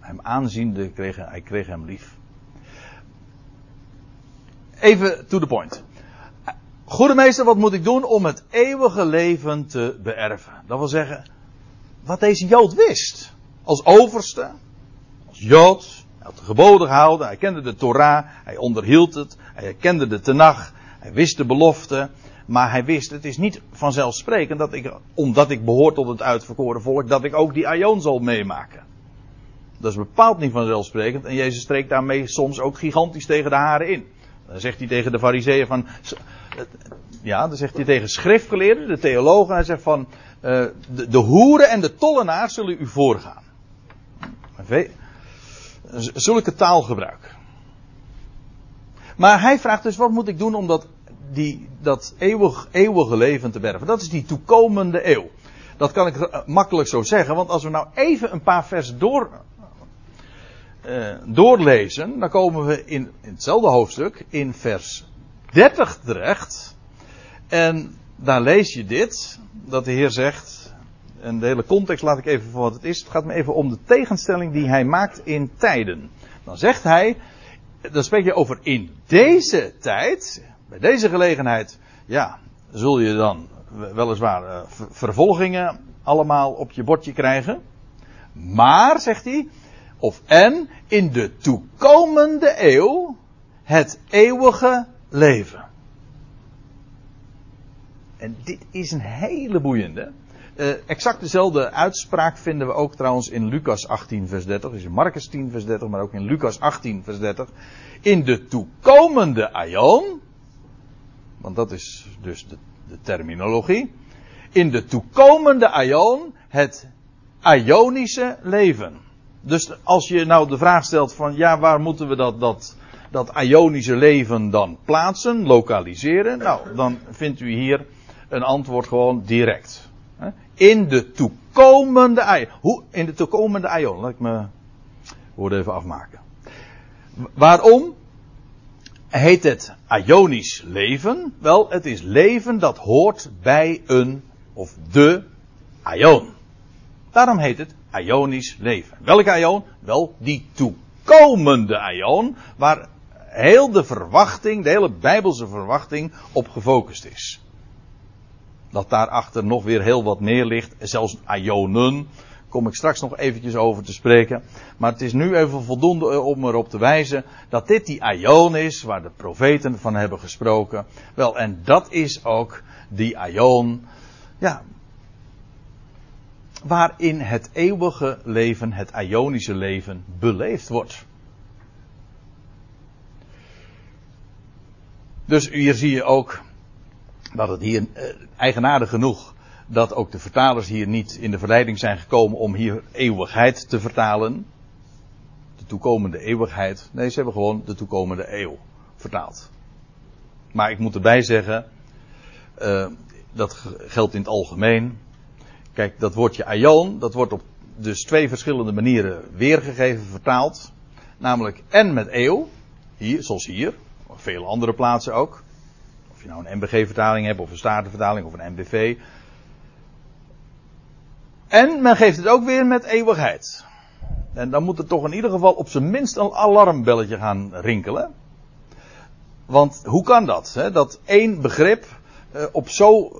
Hem aanziende, kreeg, hij kreeg hem lief. Even to the point. Goede meester, wat moet ik doen om het eeuwige leven te beërven? Dat wil zeggen, wat deze Jood wist als overste, als Jood. Hij had de geboden gehouden, hij kende de Torah, hij onderhield het, hij kende de Tenach, hij wist de belofte. Maar hij wist, het is niet vanzelfsprekend dat ik, omdat ik behoor tot het uitverkoren volk, dat ik ook die Aion zal meemaken. Dat is bepaald niet vanzelfsprekend en Jezus streekt daarmee soms ook gigantisch tegen de haren in. Dan zegt hij tegen de fariseeën van... Ja, dan zegt hij tegen schriftgeleerden, de theologen. Hij zegt van... Uh, de, de hoeren en de tollenaars zullen u voorgaan. Zulke taalgebruik. Maar hij vraagt dus, wat moet ik doen om dat, die, dat eeuwig, eeuwige leven te bergen? Dat is die toekomende eeuw. Dat kan ik makkelijk zo zeggen, want als we nou even een paar versen door, uh, doorlezen, dan komen we in, in hetzelfde hoofdstuk, in vers 30 terecht. En daar lees je dit, dat de Heer zegt, en de hele context laat ik even voor wat het is. Het gaat me even om de tegenstelling die hij maakt in tijden. Dan zegt hij, dan spreek je over in deze tijd, bij deze gelegenheid, ja, zul je dan weliswaar uh, vervolgingen allemaal op je bordje krijgen. Maar, zegt hij, of en in de toekomende eeuw het eeuwige leven. En dit is een hele boeiende. Uh, exact dezelfde uitspraak vinden we ook trouwens in Lucas 18, vers 30. Dus in Marcus 10, vers 30, maar ook in Lucas 18, vers 30. In de toekomende aion. Want dat is dus de, de terminologie. In de toekomende aion het Ionische leven. Dus als je nou de vraag stelt van ja, waar moeten we dat, dat, dat Ionische leven dan plaatsen, lokaliseren? Nou, dan vindt u hier een antwoord gewoon direct. In de toekomende aion. Hoe? In de toekomende aion. Laat ik me woorden even afmaken. Waarom heet het Ionisch leven? Wel, het is leven dat hoort bij een of de Ion. Daarom heet het Ionisch leven. Welke Ion? Wel, die toekomende Ion, waar heel de verwachting, de hele Bijbelse verwachting op gefocust is dat daarachter nog weer heel wat meer ligt. Zelfs ionen. Kom ik straks nog eventjes over te spreken. Maar het is nu even voldoende eh, om erop te wijzen dat dit die ion is waar de profeten van hebben gesproken. Wel, en dat is ook die ion. Ja. Waarin het eeuwige leven, het ionische leven, beleefd wordt. Dus hier zie je ook dat het hier uh, eigenaardig genoeg dat ook de vertalers hier niet in de verleiding zijn gekomen om hier eeuwigheid te vertalen. De toekomende eeuwigheid. Nee, ze hebben gewoon de toekomende eeuw vertaald. Maar ik moet erbij zeggen, uh, dat geldt in het algemeen. Kijk, dat woordje aion, dat wordt op dus twee verschillende manieren weergegeven, vertaald. Namelijk en met eeuw, hier, zoals hier, op vele andere plaatsen ook je nou een MBG-vertaling hebt, of een Statenvertaling, of een MBV. En men geeft het ook weer met eeuwigheid. En dan moet er toch in ieder geval op zijn minst een alarmbelletje gaan rinkelen. Want hoe kan dat? Hè? Dat één begrip uh, op zo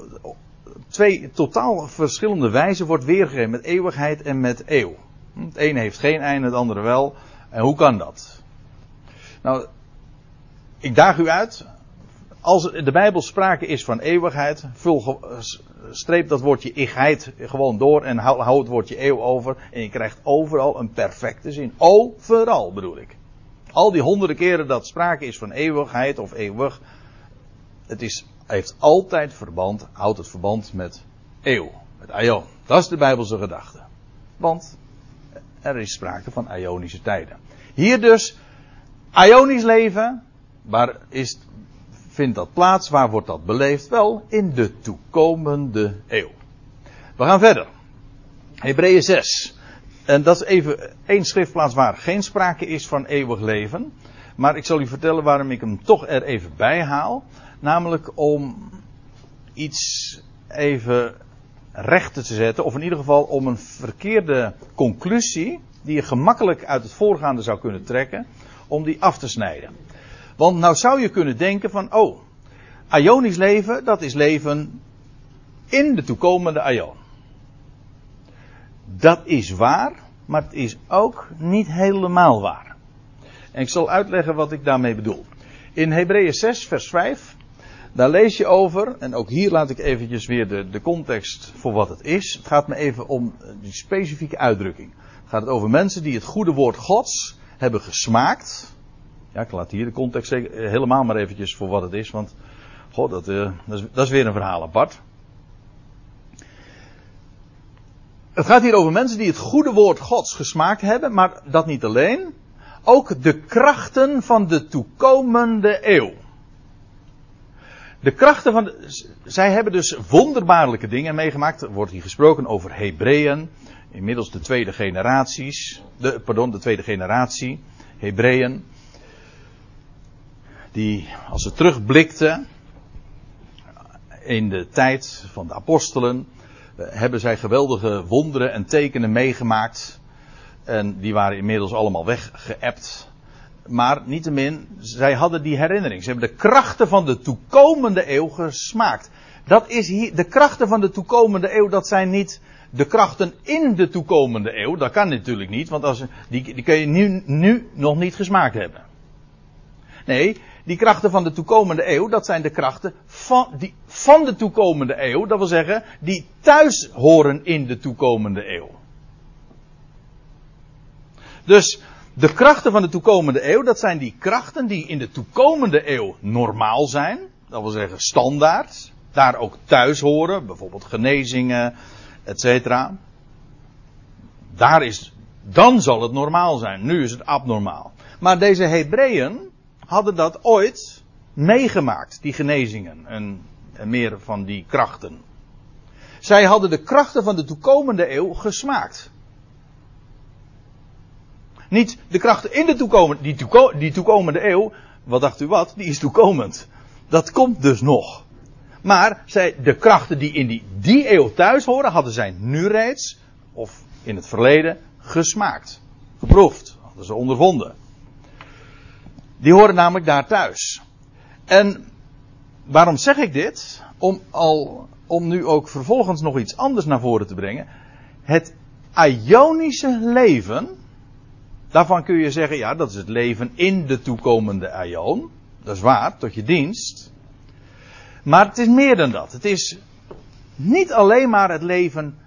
twee totaal verschillende wijzen wordt weergegeven met eeuwigheid en met eeuw. Het ene heeft geen einde, het andere wel. En hoe kan dat? Nou, ik daag u uit als de Bijbel sprake is van eeuwigheid, vul, streep dat woordje igheid gewoon door en hou, het woordje eeuw over. En je krijgt overal een perfecte zin. Overal bedoel ik. Al die honderden keren dat sprake is van eeuwigheid of eeuwig. Het is, heeft altijd verband, houdt het verband met eeuw. Met aion. Dat is de Bijbelse gedachte. Want er is sprake van ionische tijden. Hier dus, ionisch leven, waar is vindt dat plaats? Waar wordt dat beleefd? Wel, in de toekomende eeuw. We gaan verder. Hebreeën 6. En dat is even één schriftplaats waar geen sprake is van eeuwig leven. Maar ik zal u vertellen waarom ik hem toch er even bij haal. Namelijk om iets even recht te zetten. Of in ieder geval om een verkeerde conclusie. Die je gemakkelijk uit het voorgaande zou kunnen trekken. Om die af te snijden. Want nou zou je kunnen denken van, oh, Ionisch leven, dat is leven in de toekomende Ion. Dat is waar, maar het is ook niet helemaal waar. En ik zal uitleggen wat ik daarmee bedoel. In Hebreeën 6, vers 5, daar lees je over, en ook hier laat ik eventjes weer de, de context voor wat het is. Het gaat me even om die specifieke uitdrukking. Het gaat over mensen die het goede woord Gods hebben gesmaakt Ja, ik laat hier de context helemaal maar eventjes voor wat het is, want god, dat, uh, dat, is, dat is weer een verhaal apart. Het gaat hier over mensen die het goede woord Gods gesmaakt hebben, maar dat niet alleen. Ook de krachten van de toekomende eeuw. De krachten van. Zij hebben dus wonderbaarlijke dingen meegemaakt. Er wordt hier gesproken over Hebreeën. Inmiddels de tweede generaties. De, pardon, de tweede generatie. Hebreeën. Die, als ze terugblikten. In de tijd van de apostelen. Hebben zij geweldige wonderen en tekenen meegemaakt. En die waren inmiddels allemaal weggeëpt. Maar niettemin, zij hadden die herinnering. Ze hebben de krachten van de toekomende eeuw gesmaakt. Dat is hier, de krachten van de toekomende eeuw, dat zijn niet de krachten in de toekomende eeuw. Dat kan natuurlijk niet, want als, die, die kun je nu, nu nog niet gesmaakt hebben. Nee, die krachten van de toekomende eeuw, dat zijn de krachten van, die, van de toekomende eeuw. Dat wil zeggen, die thuis horen in de toekomende eeuw. Dus de krachten van de toekomende eeuw, dat zijn die krachten die in de toekomende eeuw normaal zijn. Dat wil zeggen standaard. Daar ook thuis horen. Bijvoorbeeld genezingen, et cetera. Daar is, dan zal het normaal zijn. Nu is het abnormaal. Maar deze Hebreeën hadden dat ooit meegemaakt, die genezingen en, en meer van die krachten. Zij hadden de krachten van de toekomende eeuw gesmaakt. Niet de krachten in de toekomende, die, die toekomende eeuw. Wat dacht u wat? Die is toekomend. Dat komt dus nog. Maar zij, de krachten die in die, die eeuw thuis horen, hadden zij nu reeds, of in het verleden, gesmaakt. Geproefd. Hadden ze ondervonden. Die horen namelijk daar thuis. En waarom zeg ik dit? Om, al, om nu ook vervolgens nog iets anders naar voren te brengen. Het Ionische leven Daarvan kun je zeggen, ja, dat is het leven in de toekomende aion. Dat is waar, tot je dienst. Maar het is meer dan dat. Het is niet alleen maar het leven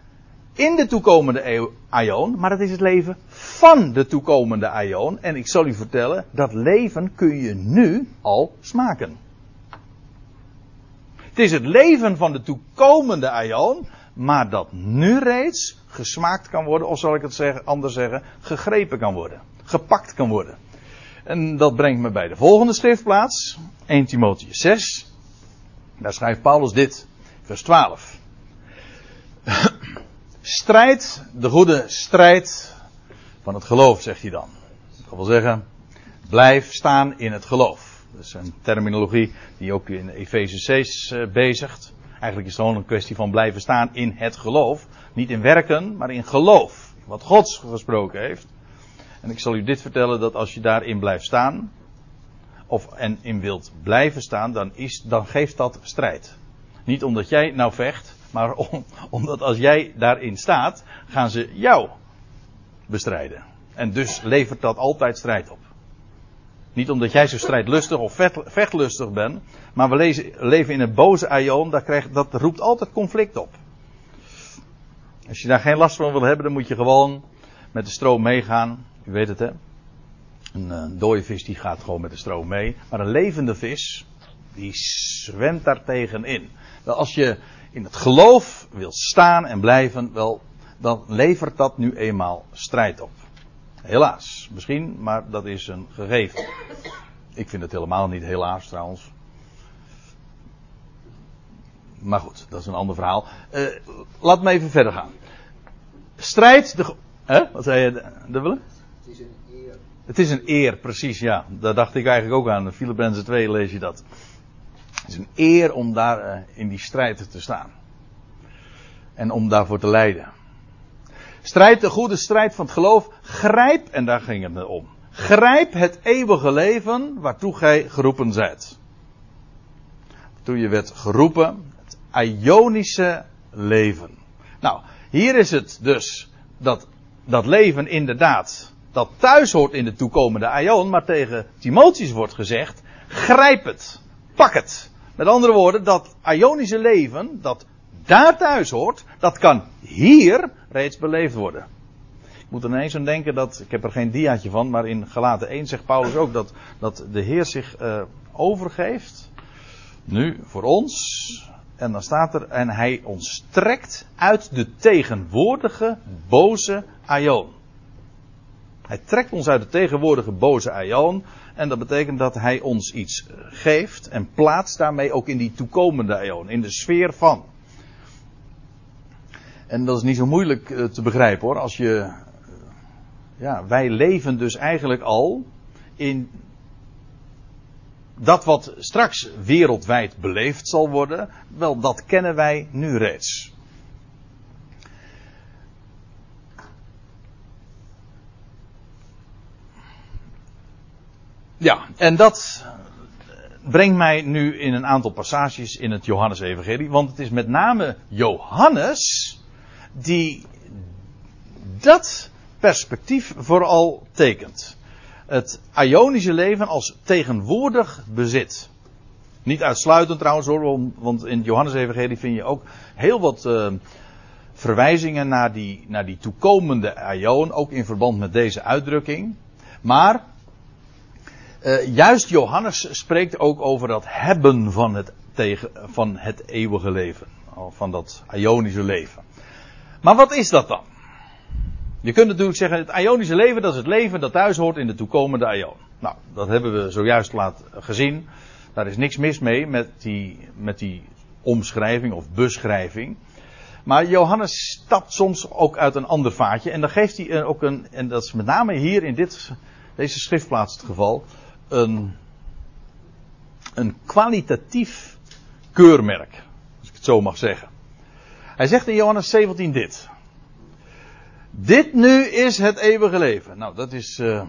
in de toekomende aion, maar het is het leven van de toekomende aion. En ik zal u vertellen, dat leven kun je nu al smaken. Het is het leven van de toekomende aion, maar dat nu reeds gesmaakt kan worden, of zal ik het zeggen, anders zeggen, gegrepen kan worden. Gepakt kan worden. En dat brengt me bij de volgende schriftplaats, 1 Timotheus 6. Daar schrijft Paulus dit, vers 12. Strijd, de goede strijd van het geloof, zegt hij dan. Dat wil zeggen, blijf staan in het geloof. Dat is een terminologie die ook in Efeze 6 uh, bezigt. Eigenlijk is het gewoon een kwestie van blijven staan in het geloof. Niet in werken, maar in geloof. Wat God gesproken heeft. En ik zal u dit vertellen, dat als je daarin blijft staan, of en in wilt blijven staan, dan, is, dan geeft dat strijd. Niet omdat jij nou vecht, maar om, omdat als jij daarin staat, gaan ze jou bestrijden. En dus levert dat altijd strijd op. Niet omdat jij zo strijdlustig of vechtlustig bent, maar we leven in een boze aion, dat, krijgt, dat roept altijd conflict op. Als je daar geen last van wil hebben, dan moet je gewoon met de stroom meegaan. U weet het hè. Een, een dode vis die gaat gewoon met de stroom mee. Maar een levende vis, die zwemt daar tegenin. Wel, als je in het geloof wil staan en blijven, wel, dan levert dat nu eenmaal strijd op. Helaas, misschien, maar dat is een gegeven. Ik vind het helemaal niet helaas trouwens. Maar goed, dat is een ander verhaal. Uh, laat me even verder gaan. Strijd, de. Hè? Wat zei je, willen? Het is een eer. Het is een eer, precies, ja. Daar dacht ik eigenlijk ook aan. Filippenzen 2 lees je dat. Het is een eer om daar uh, in die strijd te staan. En om daarvoor te lijden. Strijd, de goede strijd van het geloof. Grijp, en daar ging het om. Grijp het eeuwige leven waartoe gij geroepen zijt. Toen je werd geroepen, het Ionische leven. Nou, hier is het dus dat dat leven inderdaad, dat thuis hoort in de toekomende Ion, maar tegen Timotheus wordt gezegd, grijp het, pak het. Met andere woorden, dat Ionische leven, dat daar thuis hoort, dat kan hier reeds beleefd worden. moet er ineens aan denken dat, ik heb er geen diaatje van, maar in Galaten 1 zegt Paulus ook dat, dat de Heer zich uh, overgeeft. Nu, voor ons. En dan staat er, en hij ons trekt uit de tegenwoordige boze aion. Hij trekt ons uit de tegenwoordige boze aion. En dat betekent dat hij ons iets geeft en plaatst daarmee ook in die toekomende aion, in de sfeer van. En dat is niet zo moeilijk eh, te begrijpen hoor. Als je. Eh, ja, wij leven dus eigenlijk al in. Dat wat straks wereldwijd beleefd zal worden, wel dat kennen wij nu reeds. Ja, en dat brengt mij nu in een aantal passages in het Johannes-evangelie. Want het is met name Johannes die dat perspectief vooral tekent. Het Ionische leven als tegenwoordig bezit. Niet uitsluitend trouwens hoor, want in het Johannes-evangelie vind je ook heel wat uh, verwijzingen naar die, naar die toekomende Ion, ook in verband met deze uitdrukking. Maar uh, juist Johannes spreekt ook over dat hebben van het, tegen, van het eeuwige leven. Van dat Ionische leven. Maar wat is dat dan? Je kunt natuurlijk zeggen, het Ionische leven, dat is het leven dat thuis hoort in de toekomende Ion. Nou, dat hebben we zojuist laten gezien. Daar is niks mis mee met die, met die omschrijving of beschrijving. Maar Johannes stapt soms ook uit een ander vaatje. En dan geeft hij ook een, en dat is met name hier in dit, deze schriftplaats het geval, een, een kwalitatief keurmerk. Als ik het zo mag zeggen. Hij zegt in Johannes 17 dit. Dit nu is het eeuwige leven. Nou, dat is uh,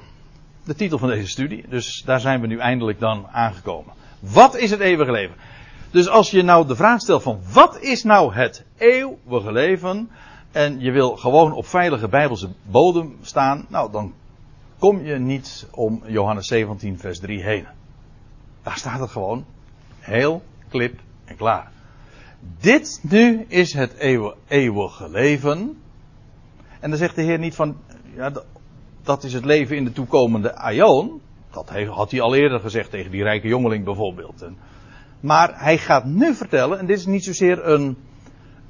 de titel van deze studie. Dus daar zijn we nu eindelijk dan aangekomen. Wat is het eeuwige leven? Dus als je nou de vraag stelt van wat is nou het eeuwige leven? En je wil gewoon op veilige bijbelse bodem staan. Nou, dan kom je niet om Johannes 17 vers 3 heen. Daar staat het gewoon. Heel klip en klaar. Dit nu is het eeuwige leven. En dan zegt de Heer niet van, ja, dat is het leven in de toekomende aion. Dat had hij al eerder gezegd tegen die rijke jongeling bijvoorbeeld. Maar hij gaat nu vertellen, en dit is niet zozeer een,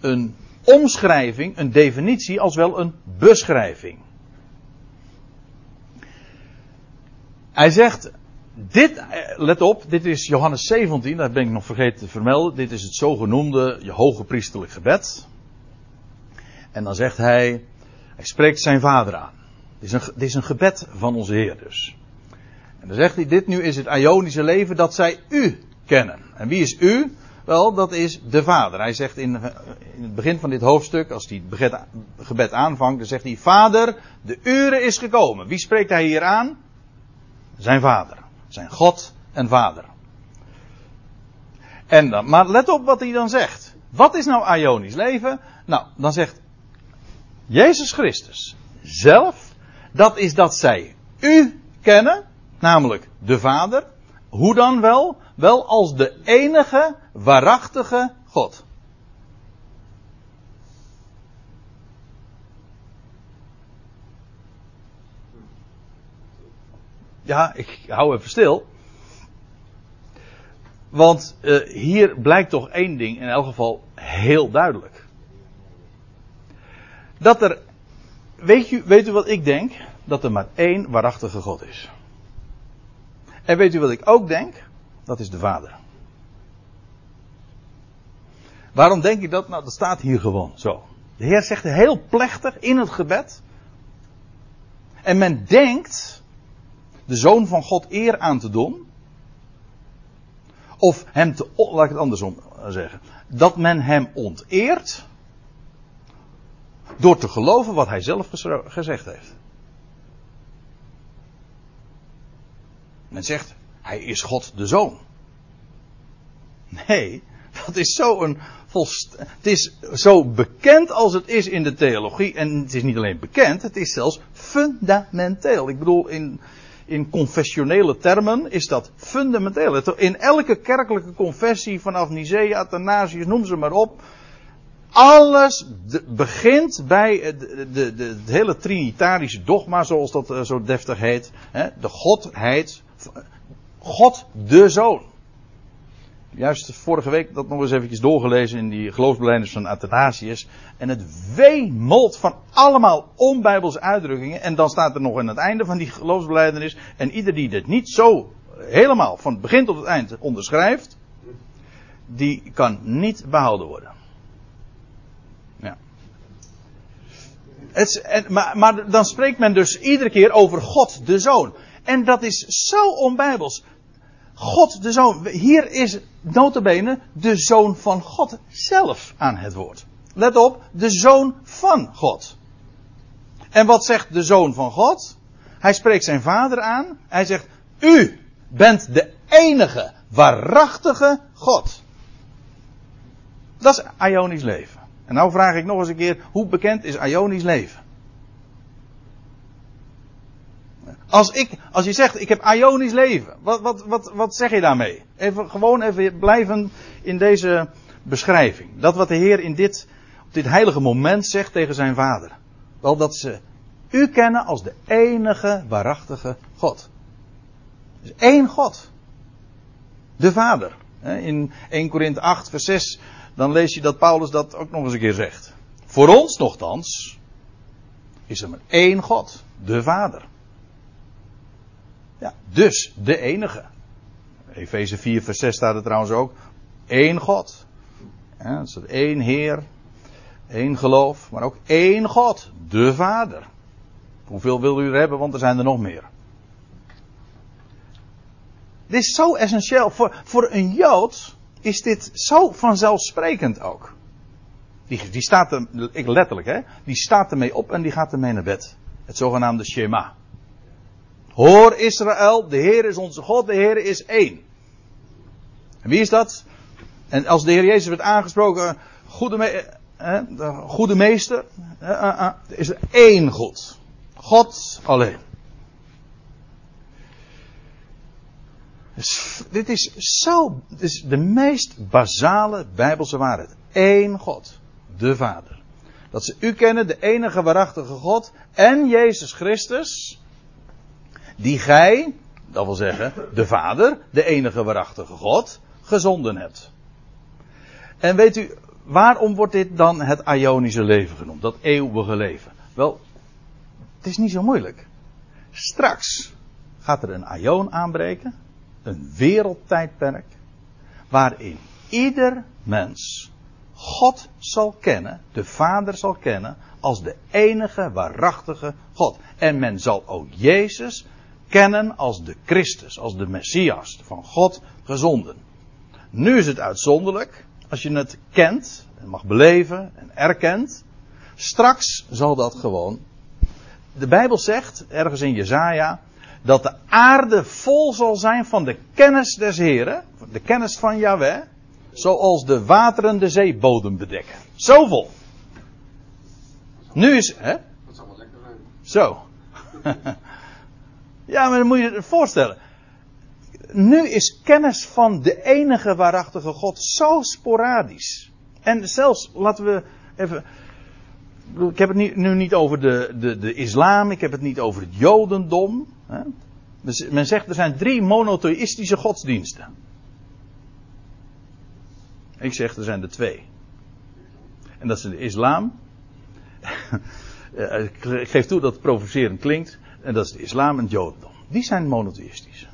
een omschrijving, een definitie, als wel een beschrijving. Hij zegt, dit, eh, let op, dit is Johannes 17, dat ben ik nog vergeten te vermelden. Dit is het zogenoemde je hoge priesterlijk gebed. En dan zegt hij, hij spreekt zijn vader aan. Dit is, een, dit is een gebed van onze Heer dus. En dan zegt hij, dit nu is het Ionische leven dat zij u kennen. En wie is u? Wel, dat is de Vader. Hij zegt in, in het begin van dit hoofdstuk, als hij het gebed aanvangt, dan zegt hij, Vader, de uren is gekomen. Wie spreekt hij hier aan? Zijn Vader. Zijn God en Vader. En dan, maar let op wat hij dan zegt. Wat is nou Ionisch leven? Nou, dan zegt Jezus Christus zelf, dat is dat zij u kennen, namelijk de Vader. Hoe dan wel? Wel als de enige waarachtige God. Ja, ik hou even stil. Want uh, hier blijkt toch één ding in elk geval heel duidelijk. Dat er, weet u, weet u wat ik denk? Dat er maar één waarachtige God is. En weet u wat ik ook denk? Dat is de Vader. Waarom denk ik dat? Nou, dat staat hier gewoon zo. De Heer zegt heel plechtig in het gebed. En men denkt de zoon van God eer aan te doen. Of hem te, laat ik het andersom zeggen. Dat men hem onteert. Door te geloven wat hij zelf gezegd heeft. Men zegt, hij is God de zoon. Nee, dat is zo een volst. Het is zo bekend als het is in de theologie. En het is niet alleen bekend, het is zelfs fundamenteel. Ik bedoel, in, in confessionele termen is dat fundamenteel. In elke kerkelijke confessie vanaf Nicea, Athanasius, noem ze maar op. alles begint bij de, de, de, het hele trinitarische dogma, zoals dat eh, zo deftig heet. Hè? De godheid. God de Zoon. Juist vorige week dat nog eens eventjes doorgelezen in die geloofsbeleiders van Athanasius. En het wemelt van allemaal onbijbelse uitdrukkingen. En dan staat er nog aan het einde van die geloofsbeleidenis. En ieder die dit niet zo helemaal van het begin tot het eind onderschrijft. Die kan niet behouden worden. Ja. Het, en, maar, maar dan spreekt men dus iedere keer over God de Zoon. En dat is zo onbijbels. God de Zoon. Hier is notabene de Zoon van God zelf aan het woord. Let op, de Zoon van God. En wat zegt de Zoon van God? Hij spreekt zijn vader aan. Hij zegt, u bent de enige waarachtige God. Dat is Ionisch leven. En nou vraag ik nog eens een keer, hoe bekend is Ionisch leven? Als, ik, als je zegt, ik heb Ionisch leven, wat, wat, wat, wat zeg je daarmee? Even, gewoon even blijven in deze beschrijving. Dat wat de Heer in dit, op dit heilige moment zegt tegen zijn vader. Wel dat ze u kennen als de enige waarachtige God. Dus één God. De Vader. In 1 Korinthe 8 vers 6 dan lees je dat Paulus dat ook nog eens een keer zegt. Voor ons nogthans is er maar één God, de Vader. Ja, dus de enige. Efeze 4 vers 6 staat er trouwens ook. Eén God. Ja, staat één Heer, één geloof, maar ook één God, de Vader. Hoeveel wil u er hebben, want er zijn er nog meer. Dit is zo essentieel. Voor, voor een Jood is dit zo vanzelfsprekend ook. Die, die staat er, ik letterlijk hè, die staat ermee op en die gaat ermee naar bed. Het zogenaamde Shema. Hoor Israël, de Heer is onze God, de Heer is één. En wie is dat? En als de Heer Jezus werd aangesproken, goede, me, de goede meester, eh, eh, is er één God. God alleen. Dus dit is zo, dit is de meest basale Bijbelse waarheid. Eén God, de Vader. Dat ze u kennen, de enige waarachtige God en Jezus Christus, die gij, dat wil zeggen, de Vader, de enige waarachtige God, gezonden hebt. En weet u, waarom wordt dit dan het Ionische leven genoemd? Dat eeuwige leven? Wel, het is niet zo moeilijk. Straks gaat er een Ion aanbreken, een wereldtijdperk, waarin ieder mens God zal kennen, de Vader zal kennen, als de enige waarachtige God. En men zal ook Jezus kennen als de Christus, als de Messias, van God gezonden. Nu is het uitzonderlijk, als je het kent, en mag beleven en erkent, straks zal dat gewoon. De Bijbel zegt, ergens in Jezaja, dat de aarde vol zal zijn van de kennis des Heren, de kennis van Yahweh, zoals de wateren de zeebodem bedekken. Zo vol. Nu is, hè? Dat zou wel lekker. Zo. ja, maar dan moet je je voorstellen. Nu is kennis van de enige waarachtige God zo sporadisch. En zelfs, laten we even. Ik heb het nu, niet over de, de, de islam, ik heb het niet over het jodendom. Hè. Men zegt er zijn drie monotheïstische godsdiensten. Ik zeg er zijn er twee. En dat is de islam. Eh, ik geef toe dat het provocerend klinkt. En dat is de islam en het jodendom. Die zijn monotheïstisch.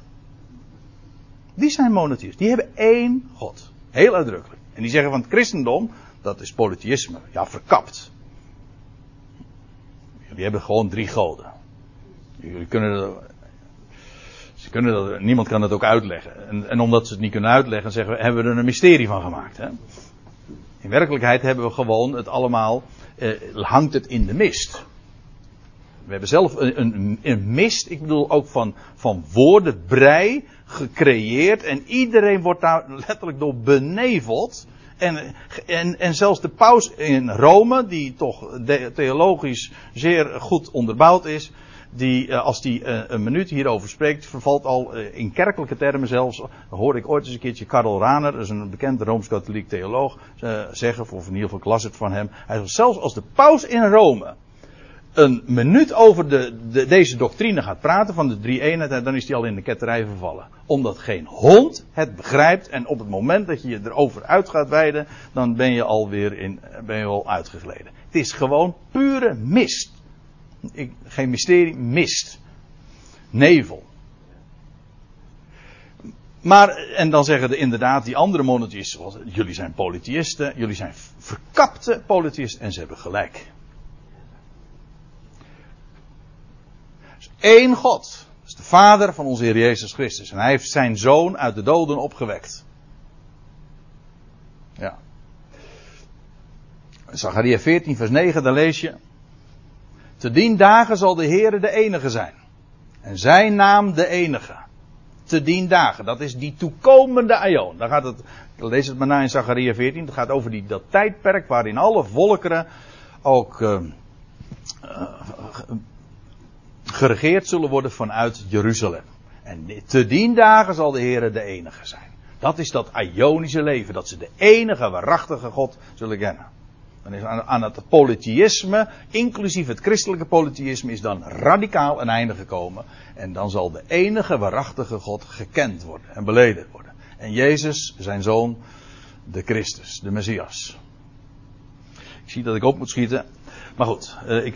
Die zijn monotheïstisch. Die hebben één God. Heel uitdrukkelijk. En die zeggen van het christendom, dat is polytheïsme. Ja, verkapt. Die hebben gewoon drie goden. Kunnen ze kunnen dat, niemand kan dat ook uitleggen. En, en omdat ze het niet kunnen uitleggen, zeggen we, hebben we er een mysterie van gemaakt. Hè? In werkelijkheid hebben we gewoon het allemaal, eh, hangt het in de mist. We hebben zelf een, een, een mist, ik bedoel ook van, van woorden, brei, gecreëerd. En iedereen wordt daar letterlijk door beneveld. En, en, en zelfs de paus in Rome, die toch theologisch zeer goed onderbouwd is, die, eh, als die eh, een minuut hierover spreekt, vervalt al eh, in kerkelijke termen zelfs. hoorde ik ooit eens een keertje Karl Rahner, dat is een bekende rooms-katholiek theoloog, zeggen, of in ieder geval ik las het van hem. Hij zegt, zelfs als de paus in Rome een minuut over de, de, deze doctrine gaat praten van de drie eenheid, dan is hij al in de ketterij vervallen. Omdat geen hond het begrijpt en op het moment dat je je erover uit gaat wijden, dan ben je alweer in, ben je al uitgegleden. Het is gewoon pure mist. Geen mysterie, mist. Nevel. Maar, en dan zeggen de inderdaad die andere monotheïsten, jullie zijn polytheïsten, jullie zijn verkapte polytheïsten en ze hebben gelijk. Eén God. Dat is de Vader van onze Heer Jezus Christus. En hij heeft zijn zoon uit de doden opgewekt. Ja. Zachariah 14, vers 9, daar lees je. Te dien dagen zal de Heere de enige zijn. En zijn naam de enige. Te dien dagen. Dat is die toekomende aion. Daar gaat het, lees het maar na in Zachariah 14. Het gaat over die, dat tijdperk waarin alle volkeren ook uh, uh, geregeerd zullen worden vanuit Jeruzalem. En te dien dagen zal de Heer de enige zijn. Dat is dat Ionische leven, dat ze de enige waarachtige God zullen kennen. Dan is aan, het polytheïsme, inclusief het christelijke polytheïsme, is dan radicaal een einde gekomen. En dan zal de enige waarachtige God gekend worden en beleden worden. En Jezus, zijn zoon, de Christus, de Messias. Ik zie dat ik op moet schieten. Maar goed, uh, ik.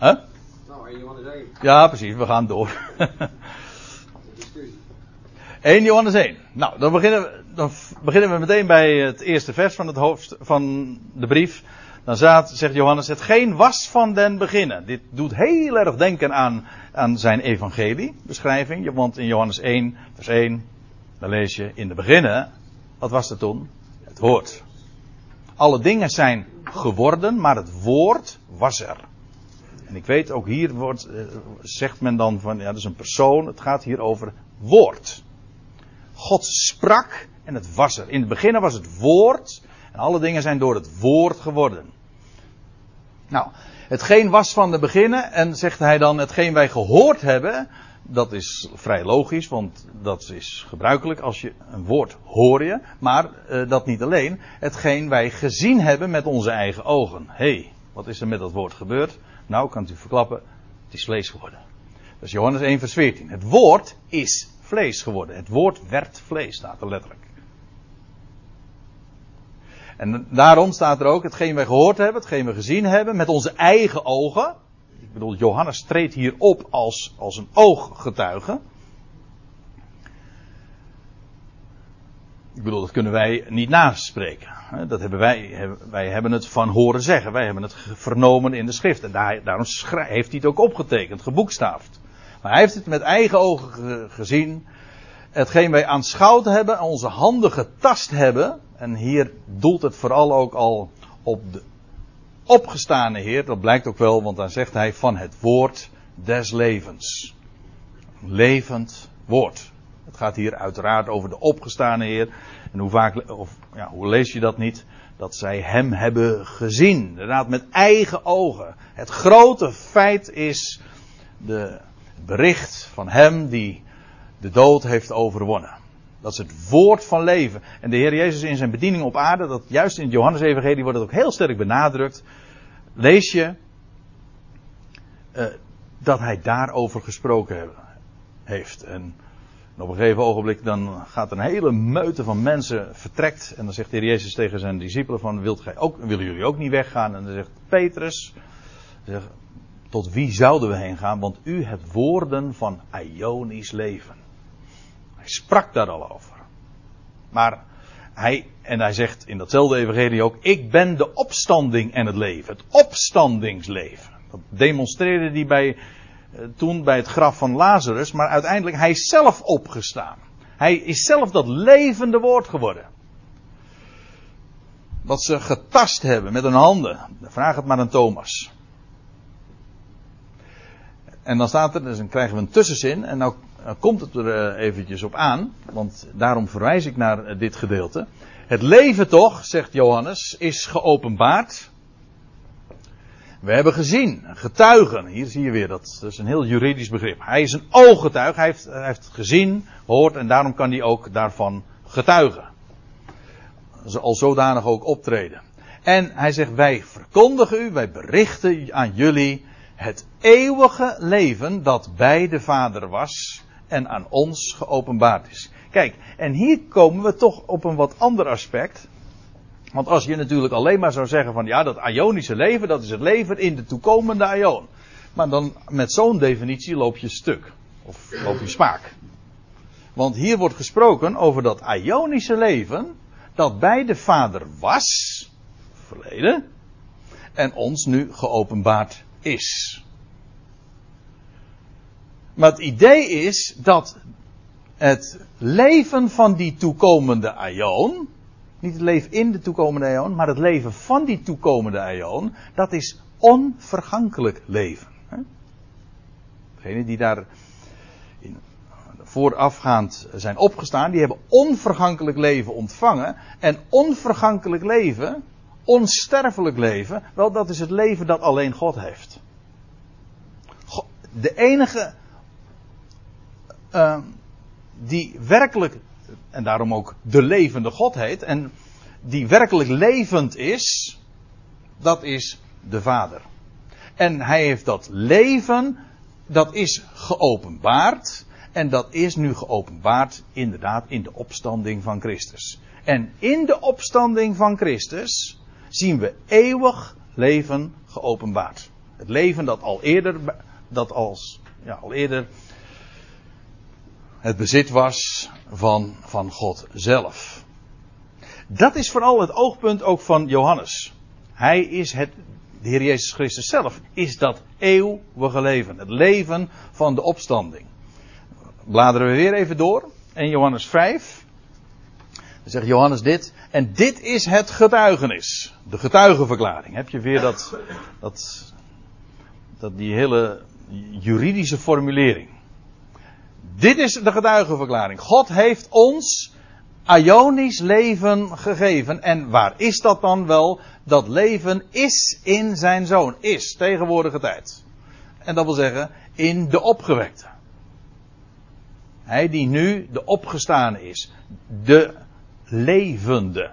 Huh? 1 Johannes 1. Ja, precies, we gaan door. 1 Johannes 1. Nou, dan beginnen, we, dan beginnen we meteen bij het eerste vers van, het hoofd, van de brief. Dan zaad, zegt Johannes, het geen was van den beginnen. Dit doet heel erg denken aan, aan zijn evangelie, beschrijving. Want in Johannes 1, vers 1, dan lees je in de beginnen, wat was er toen? Het woord. Alle dingen zijn geworden, maar het woord was er. En ik weet, ook hier wordt, eh, zegt men dan van, ja, dat is een persoon. Het gaat hier over woord. God sprak en het was er. In het begin was het woord. En alle dingen zijn door het woord geworden. Nou, hetgeen was van de beginnen. En zegt hij dan, hetgeen wij gehoord hebben. Dat is vrij logisch, want dat is gebruikelijk als je een woord hoor je. Maar uh, dat niet alleen. Hetgeen wij gezien hebben met onze eigen ogen. Hey, wat is er met dat woord gebeurd? Nou, kan u verklappen, het is vlees geworden. Dat is Johannes 1 vers 14. Het woord is vlees geworden. Het woord werd vlees, staat er letterlijk. En daarom staat er ook, hetgeen wij gehoord hebben, hetgeen we gezien hebben, met onze eigen ogen. Ik bedoel, Johannes treedt hier op als, als een ooggetuige. Ik bedoel, dat kunnen wij niet naspreken. Dat hebben wij, wij hebben het van horen zeggen. Wij hebben het vernomen in de schrift. En daar, daarom heeft hij het ook opgetekend, geboekstaafd. Maar hij heeft het met eigen ogen gezien. Hetgeen wij aanschouwd hebben, onze handen getast hebben. En hier doelt het vooral ook al op de opgestane Heer. Dat blijkt ook wel, want dan zegt hij van het woord des levens. Levend woord. Het gaat hier uiteraard over de opgestane Heer. En hoe vaak, of ja, hoe lees je dat niet? Dat zij hem hebben gezien. Inderdaad, met eigen ogen. Het grote feit is de bericht van hem die de dood heeft overwonnen. Dat is het woord van leven. En de Heer Jezus in zijn bediening op aarde, dat juist in het Johannes-evangelie wordt het ook heel sterk benadrukt. Lees je uh, dat hij daarover gesproken heeft. En en op een gegeven ogenblik dan gaat een hele meute van mensen vertrekt. En dan zegt de Heer Jezus tegen zijn discipelen van, wilt gij ook, willen jullie ook niet weggaan? En dan zegt Petrus, tot wie zouden we heen gaan? Want u hebt woorden van Ionisch leven. Hij sprak daar al over. Maar hij, en hij zegt in datzelfde evangelie ook, ik ben de opstanding en het leven. Het opstandingsleven. Dat demonstreerde hij bij toen bij het graf van Lazarus, maar uiteindelijk hij is zelf opgestaan. Hij is zelf dat levende woord geworden. Wat ze getast hebben met hun handen. Vraag het maar aan Thomas. En dan staat er, dus dan krijgen we een tussenzin. En nou, nou komt het er eh, eventjes op aan. Want daarom verwijs ik naar eh, dit gedeelte. Het leven toch, zegt Johannes, is geopenbaard We hebben gezien, getuigen. Hier zie je weer, dat, dat is een heel juridisch begrip. Hij is een ooggetuig, hij heeft, heeft gezien, gehoord en daarom kan hij ook daarvan getuigen. Al zodanig ook optreden. En hij zegt, wij verkondigen u, wij berichten aan jullie het eeuwige leven dat bij de Vader was en aan ons geopenbaard is. Kijk, en hier komen we toch op een wat ander aspect. Want als je natuurlijk alleen maar zou zeggen van ja, dat Ionische leven, dat is het leven in de toekomende Ion. Maar dan met zo'n definitie loop je stuk. Of loop je spaak. Want hier wordt gesproken over dat Ionische leven dat bij de Vader was, verleden, en ons nu geopenbaard is. Maar het idee is dat het leven van die toekomende Aion, niet het leven in de toekomende Aion, maar het leven van die toekomende Aion, dat is onvergankelijk leven. Degenen die daar voorafgaand zijn opgestaan, die hebben onvergankelijk leven ontvangen. En onvergankelijk leven, onsterfelijk leven, wel dat is het leven dat alleen God heeft. De enige uh, die werkelijk, en daarom ook de levende God heet, en die werkelijk levend is, dat is de Vader. En hij heeft dat leven, dat is geopenbaard. En dat is nu geopenbaard inderdaad in de opstanding van Christus. En in de opstanding van Christus zien we eeuwig leven geopenbaard. Het leven dat al eerder, dat als, ja, al eerder het bezit was van, van God zelf. Dat is vooral het oogpunt ook van Johannes. Hij is het, de Heer Jezus Christus zelf, is dat eeuwige leven. Het leven van de opstanding. Bladeren we weer even door. En Johannes 5. Dan zegt Johannes dit. En dit is het getuigenis. De getuigenverklaring. Heb je weer dat, dat, dat die hele juridische formulering. Dit is de getuigenverklaring. God heeft ons Ionisch leven gegeven. En waar is dat dan wel? Dat leven is in zijn zoon. Is, tegenwoordige tijd. En dat wil zeggen, in de opgewekte. Hij die nu de opgestaan is. De levende.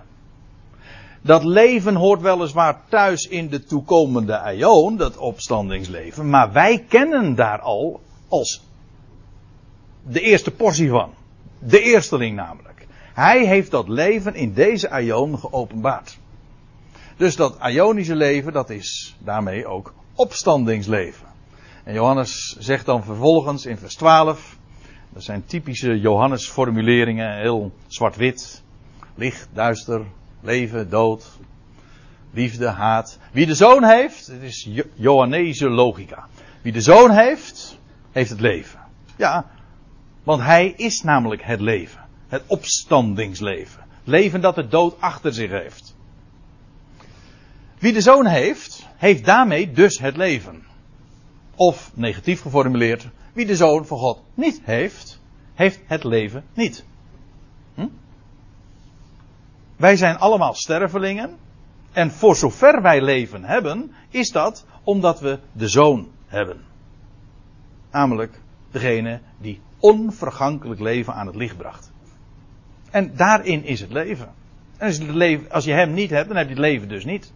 Dat leven hoort weliswaar thuis in de toekomende aion, dat opstandingsleven. Maar wij kennen daar al als de eerste portie van. De eersteling namelijk. Hij heeft dat leven in deze aion geopenbaard. Dus dat Ionische leven, dat is daarmee ook opstandingsleven. En Johannes zegt dan vervolgens in vers 12, dat zijn typische Johannes formuleringen, heel zwart-wit, licht, duister, leven, dood, liefde, haat. Wie de zoon heeft, het is Johannese logica. Wie de zoon heeft, heeft het leven. Ja, want hij is namelijk het leven. Het opstandingsleven. Leven dat de dood achter zich heeft. Wie de zoon heeft, heeft daarmee dus het leven. Of negatief geformuleerd, wie de zoon van God niet heeft, heeft het leven niet. Hm? Wij zijn allemaal stervelingen. En voor zover wij leven hebben, is dat omdat we de zoon hebben. Namelijk degene die onvergankelijk leven aan het licht bracht. En daarin is het leven. En als, het leven, als je hem niet hebt, dan heb je het leven dus niet.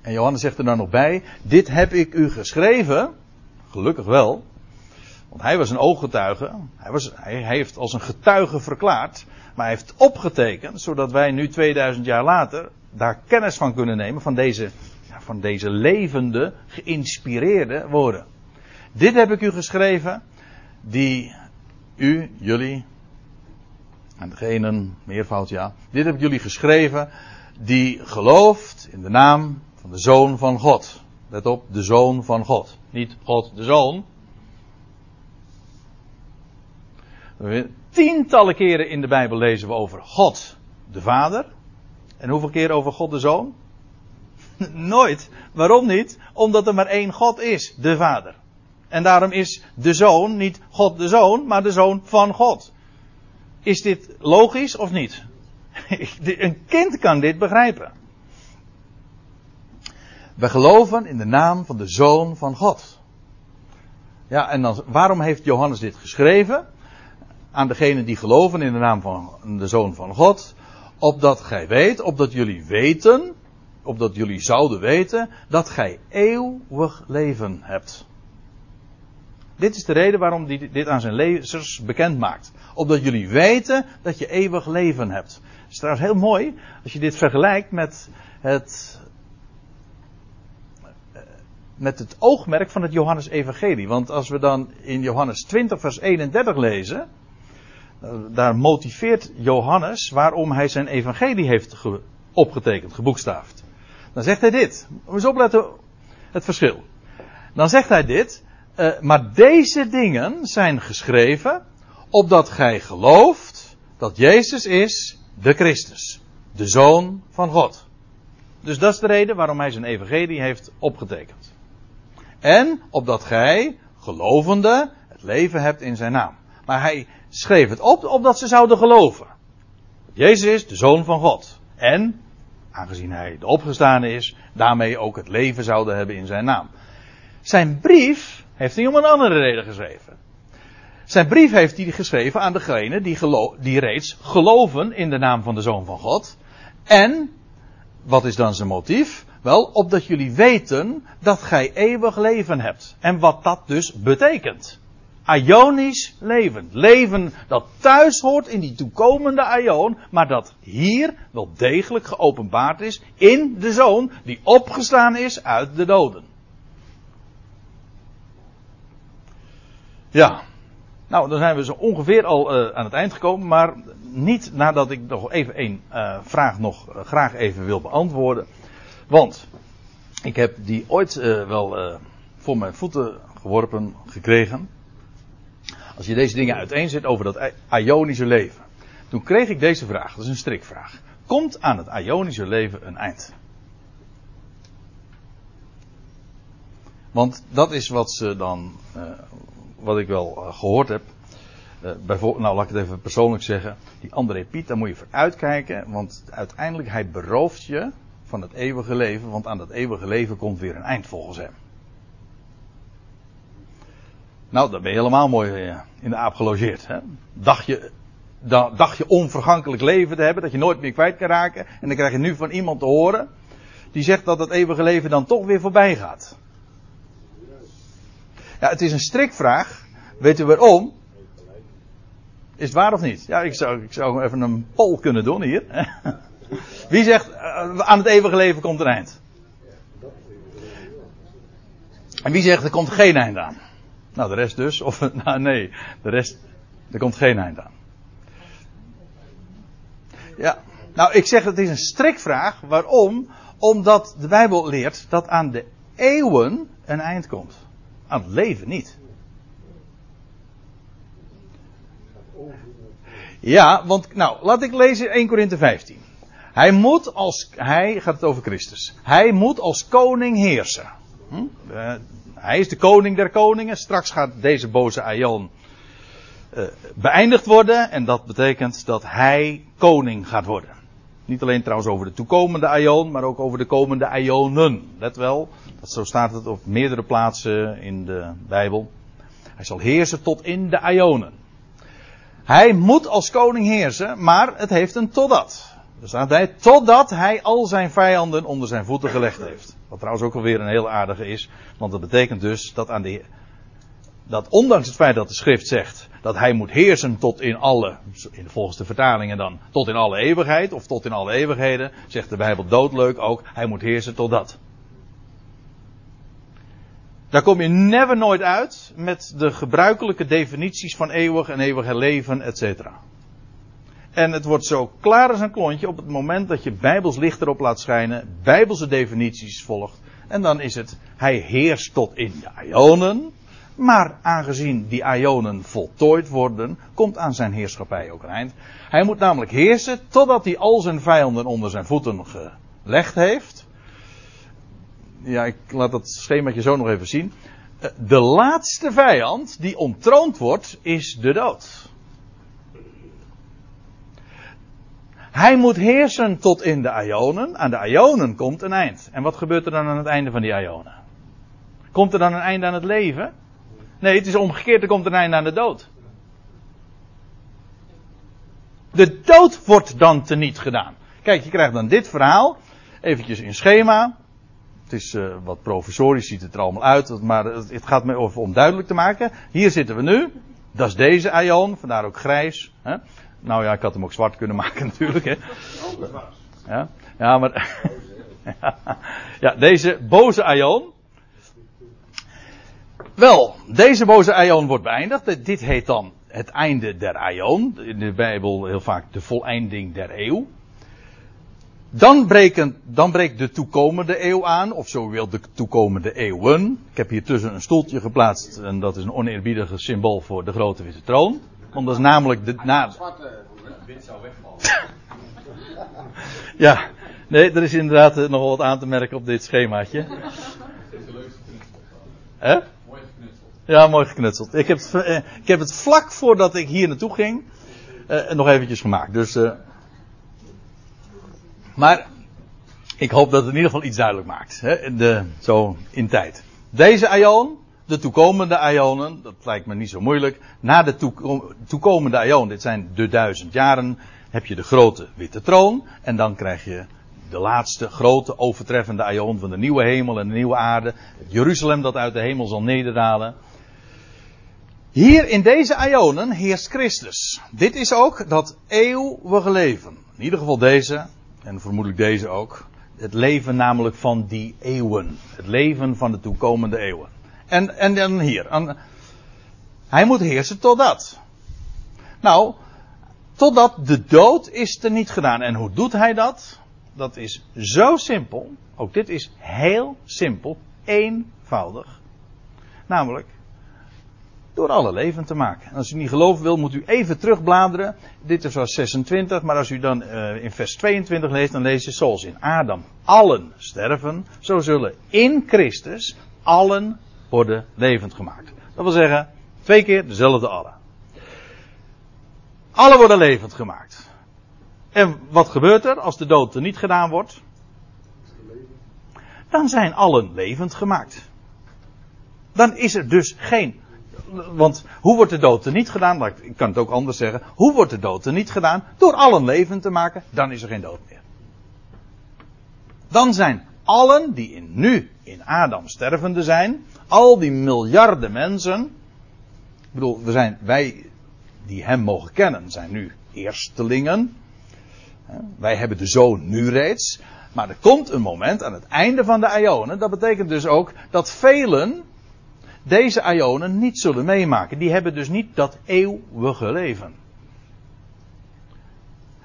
En Johannes zegt er dan nog bij: Dit heb ik u geschreven. Gelukkig wel. Want hij was een ooggetuige. Hij, was, hij heeft als een getuige verklaard. Maar hij heeft opgetekend. Zodat wij nu 2000 jaar later. daar kennis van kunnen nemen. Van deze, van deze levende, geïnspireerde woorden. Dit heb ik u geschreven, die u, jullie, en degene, meervoud ja, dit heb ik jullie geschreven, die gelooft in de naam van de Zoon van God. Let op, de Zoon van God. Niet God de Zoon. Tientallen keren in de Bijbel lezen we over God de Vader. En hoeveel keer over God de Zoon? Nooit. Waarom niet? Omdat er maar één God is, de Vader. En daarom is de zoon niet God de zoon, maar de zoon van God. Is dit logisch of niet? Een kind kan dit begrijpen. wij geloven in de naam van de Zoon van God. Ja, en dan, waarom heeft Johannes dit geschreven? Aan degenen die geloven in de naam van de Zoon van God. Opdat gij weet, opdat jullie weten, opdat jullie zouden weten, dat gij eeuwig leven hebt. Dit is de reden waarom hij dit aan zijn lezers bekend maakt. Opdat jullie weten dat je eeuwig leven hebt. Het is trouwens heel mooi als je dit vergelijkt met het, met het oogmerk van het Johannes-evangelie. Want als we dan in Johannes 20, vers 31 lezen, daar motiveert Johannes waarom hij zijn evangelie heeft opgetekend, geboekstaafd. Dan zegt hij dit. Moet eens opletten het verschil. Dan zegt hij dit. Uh, maar deze dingen zijn geschreven opdat gij gelooft dat Jezus is de Christus, de Zoon van God. Dus dat is de reden waarom hij zijn evangelie heeft opgetekend. En opdat gij, gelovende, het leven hebt in zijn naam. Maar hij schreef het op opdat ze zouden geloven. Jezus is de Zoon van God. En, aangezien hij de opgestane is, daarmee ook het leven zouden hebben in zijn naam. Zijn brief heeft hij om een andere reden geschreven. Zijn brief heeft hij geschreven aan degenen die, die reeds geloven in de naam van de Zoon van God. En, wat is dan zijn motief? Wel, opdat jullie weten dat gij eeuwig leven hebt. En wat dat dus betekent. Ionisch leven. Leven dat thuis hoort in die toekomende Ion, maar dat hier wel degelijk geopenbaard is in de Zoon die opgestaan is uit de doden. Ja, nou dan zijn we zo ongeveer al uh, aan het eind gekomen, maar niet nadat ik nog even een uh, vraag nog uh, graag even wil beantwoorden. Want ik heb die ooit wel voor mijn voeten geworpen gekregen. Als je deze dingen uiteenzet over dat Ionische leven. Toen kreeg ik deze vraag, dat is een strikvraag. Komt aan het Ionische leven een eind? Want dat is wat ze dan, wat ik wel uh, gehoord heb. Bijvoorbeeld, nou laat ik het even persoonlijk zeggen. Die André Piet, daar moet je voor uitkijken. Want uiteindelijk hij berooft je van het eeuwige leven. Want aan dat eeuwige leven komt weer een eind volgens hem. Nou, dan ben je helemaal mooi eh, in de aap gelogeerd. Hè? Dacht, je, dacht je onvergankelijk leven te hebben, dat je nooit meer kwijt kan raken. En dan krijg je nu van iemand te horen. Die zegt dat het eeuwige leven dan toch weer voorbij gaat. Ja, het is een strikvraag. Weet u waarom? Is het waar of niet? Ja, ik zou, ik zou even een poll kunnen doen hier. Wie zegt uh, aan het eeuwige leven komt een eind? En wie zegt er komt geen eind aan? Nou, de rest dus. Of, nou nee, de rest, er komt geen eind aan. Ja, nou ik zeg het is een strikvraag. Waarom? Omdat de Bijbel leert dat aan de eeuwen een eind komt. Aan het leven niet. Ja, want, nou, laat ik lezen 1 Korinthe 15. Hij moet als, hij gaat het over Christus. Hij moet als koning heersen. Hm? Hij is de koning der koningen. Straks gaat deze boze Aion uh, beëindigd worden. En dat betekent dat hij koning gaat worden. Niet alleen trouwens over de toekomende Aion, maar ook over de komende Aionen. Let wel, zo staat het op meerdere plaatsen in de Bijbel. Hij zal heersen tot in de Aionen. Hij moet als koning heersen, maar het heeft een totdat. Er staat bij, totdat hij al zijn vijanden onder zijn voeten gelegd heeft. Wat trouwens ook alweer een heel aardige is. Want dat betekent dus dat aan de, dat ondanks het feit dat de schrift zegt dat hij moet heersen tot in alle, volgens de vertalingen dan, tot in alle eeuwigheid of tot in alle eeuwigheden, zegt de Bijbel doodleuk ook, hij moet heersen tot dat. Daar kom je never nooit uit met de gebruikelijke definities van eeuwig en eeuwige leven, etc. En het wordt zo klaar als een klontje op het moment dat je Bijbels licht erop laat schijnen, Bijbelse definities volgt. En dan is het, hij heerst tot in de Ionen. Maar aangezien die Ionen voltooid worden, komt aan zijn heerschappij ook een eind. Hij moet namelijk heersen totdat hij al zijn vijanden onder zijn voeten gelegd heeft. Ja, ik laat dat schemaatje zo nog even zien. De laatste vijand die ontroond wordt, is de dood. Hij moet heersen tot in de Ionen. Aan de Ionen komt een eind. En wat gebeurt er dan aan het einde van die Ionen? Komt er dan een einde aan het leven? Nee, het is omgekeerd, er komt een einde aan de dood. De dood wordt dan teniet gedaan. Kijk, je krijgt dan dit verhaal. Eventjes in schema. Het is uh, wat provisorisch, ziet het er allemaal uit. Maar het gaat me over om duidelijk te maken. Hier zitten we nu. Dat is deze Aion, vandaar ook grijs. Hè? Nou ja, ik had hem ook zwart kunnen maken natuurlijk. Hè? Ja, ja maar. ja, deze boze Aion. Wel, deze boze Aion wordt beëindigd. Dit heet dan het einde der Aion. In de Bijbel heel vaak de voleinding der eeuw. Dan, breken, dan breekt de toekomende eeuw aan, of zo wil de toekomende eeuwen. Ik heb hier tussen een stoeltje geplaatst en dat is een oneerbiedige symbool voor de grote witte troon. Want dat is namelijk de. Na... wind zou wegvallen. ja, nee, er is inderdaad nog wel wat aan te merken op dit schemaatje. Hè? Ja, mooi geknutseld. Ik heb, het, eh, ik heb het vlak voordat ik hier naartoe ging uh, nog eventjes gemaakt. Dus. Uh, maar ik hoop dat het in ieder geval iets duidelijk maakt. Hè, de, zo in tijd. Deze Aion, de toekomende Aionen, dat lijkt me niet zo moeilijk. Na de toekomende Aion, dit zijn de duizend jaren, heb je de grote witte troon. En dan krijg je de laatste grote overtreffende Aion van de nieuwe hemel en de nieuwe aarde. Jeruzalem dat uit de hemel zal nederdalen. Hier in deze Aionen heerst Christus. Dit is ook dat eeuwige leven. In ieder geval deze, en vermoedelijk deze ook. Het leven namelijk van die eeuwen. Het leven van de toekomende eeuwen. En, en dan hier. hij moet heersen totdat. Nou, totdat de dood is er niet gedaan. En hoe doet hij dat? Dat is zo simpel. Ook dit is heel simpel. Eenvoudig. Namelijk, door alle leven te maken. En als u niet geloven wil, moet u even terugbladeren. Dit is vers 26, maar als u dan uh, in vers 22 leest, dan lees je zoals in Adam allen sterven, zo zullen in Christus allen worden levend gemaakt. Dat wil zeggen, twee keer dezelfde allen. Alle worden levend gemaakt. En wat gebeurt er als de dood er niet gedaan wordt? Dan zijn allen levend gemaakt. Dan is er dus geen want hoe wordt de dood er niet gedaan? Ik kan het ook anders zeggen. Hoe wordt de dood er niet gedaan? Door allen levend te maken, dan is er geen dood meer. Dan zijn allen die in, nu in Adam stervende zijn, al die miljarden mensen. Ik bedoel, we zijn, wij die hem mogen kennen, zijn nu eerstelingen. Wij hebben de zoon nu reeds. Maar er komt een moment aan het einde van de Ionen. Dat betekent dus ook dat velen deze Ionen niet zullen meemaken. Die hebben dus niet dat eeuwige leven.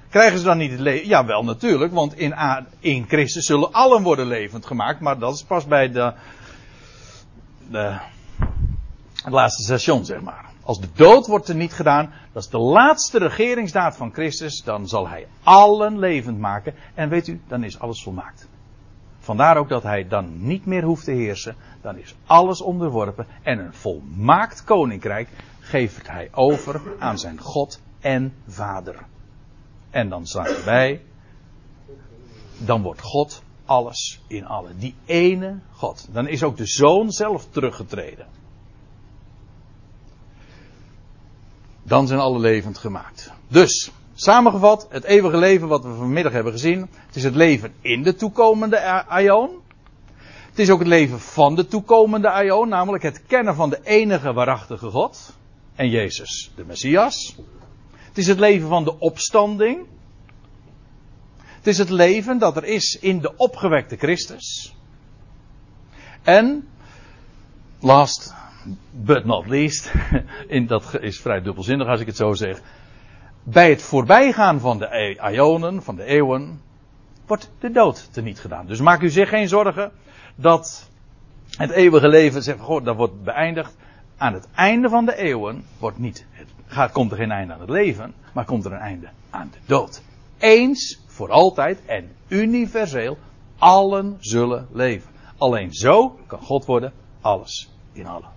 Krijgen ze dan niet het leven? Ja, wel natuurlijk, want in, in Christus zullen allen worden levend gemaakt, maar dat is pas bij de, de, het laatste station, zeg maar. Als de dood wordt er niet gedaan, dat is de laatste regeringsdaad van Christus, dan zal hij allen levend maken. En weet u, dan is alles volmaakt. Vandaar ook dat hij dan niet meer hoeft te heersen. Dan is alles onderworpen. En een volmaakt koninkrijk geeft hij over aan zijn God en Vader. En dan staat erbij. Dan wordt God alles in allen. Die ene God. Dan is ook de zoon zelf teruggetreden. Dan zijn alle levend gemaakt. Dus, Samengevat, het eeuwige leven wat we vanmiddag hebben gezien. Het is het leven in de toekomende Aion. Het is ook het leven van de toekomende Aion, namelijk het kennen van de enige waarachtige God. En Jezus, de Messias. Het is het leven van de opstanding. Het is het leven dat er is in de opgewekte Christus. En, last but not least, in, dat is vrij dubbelzinnig als ik het zo zeg bij het voorbijgaan van de Ionen, van de eeuwen, wordt de dood teniet gedaan. Dus maak u zich geen zorgen dat het eeuwige leven, zegt, goh, dat wordt beëindigd. Aan het einde van de eeuwen wordt niet, gaat, komt er geen einde aan het leven, maar komt er een einde aan de dood. Eens, voor altijd en universeel, allen zullen leven. Alleen zo kan God worden alles in allen.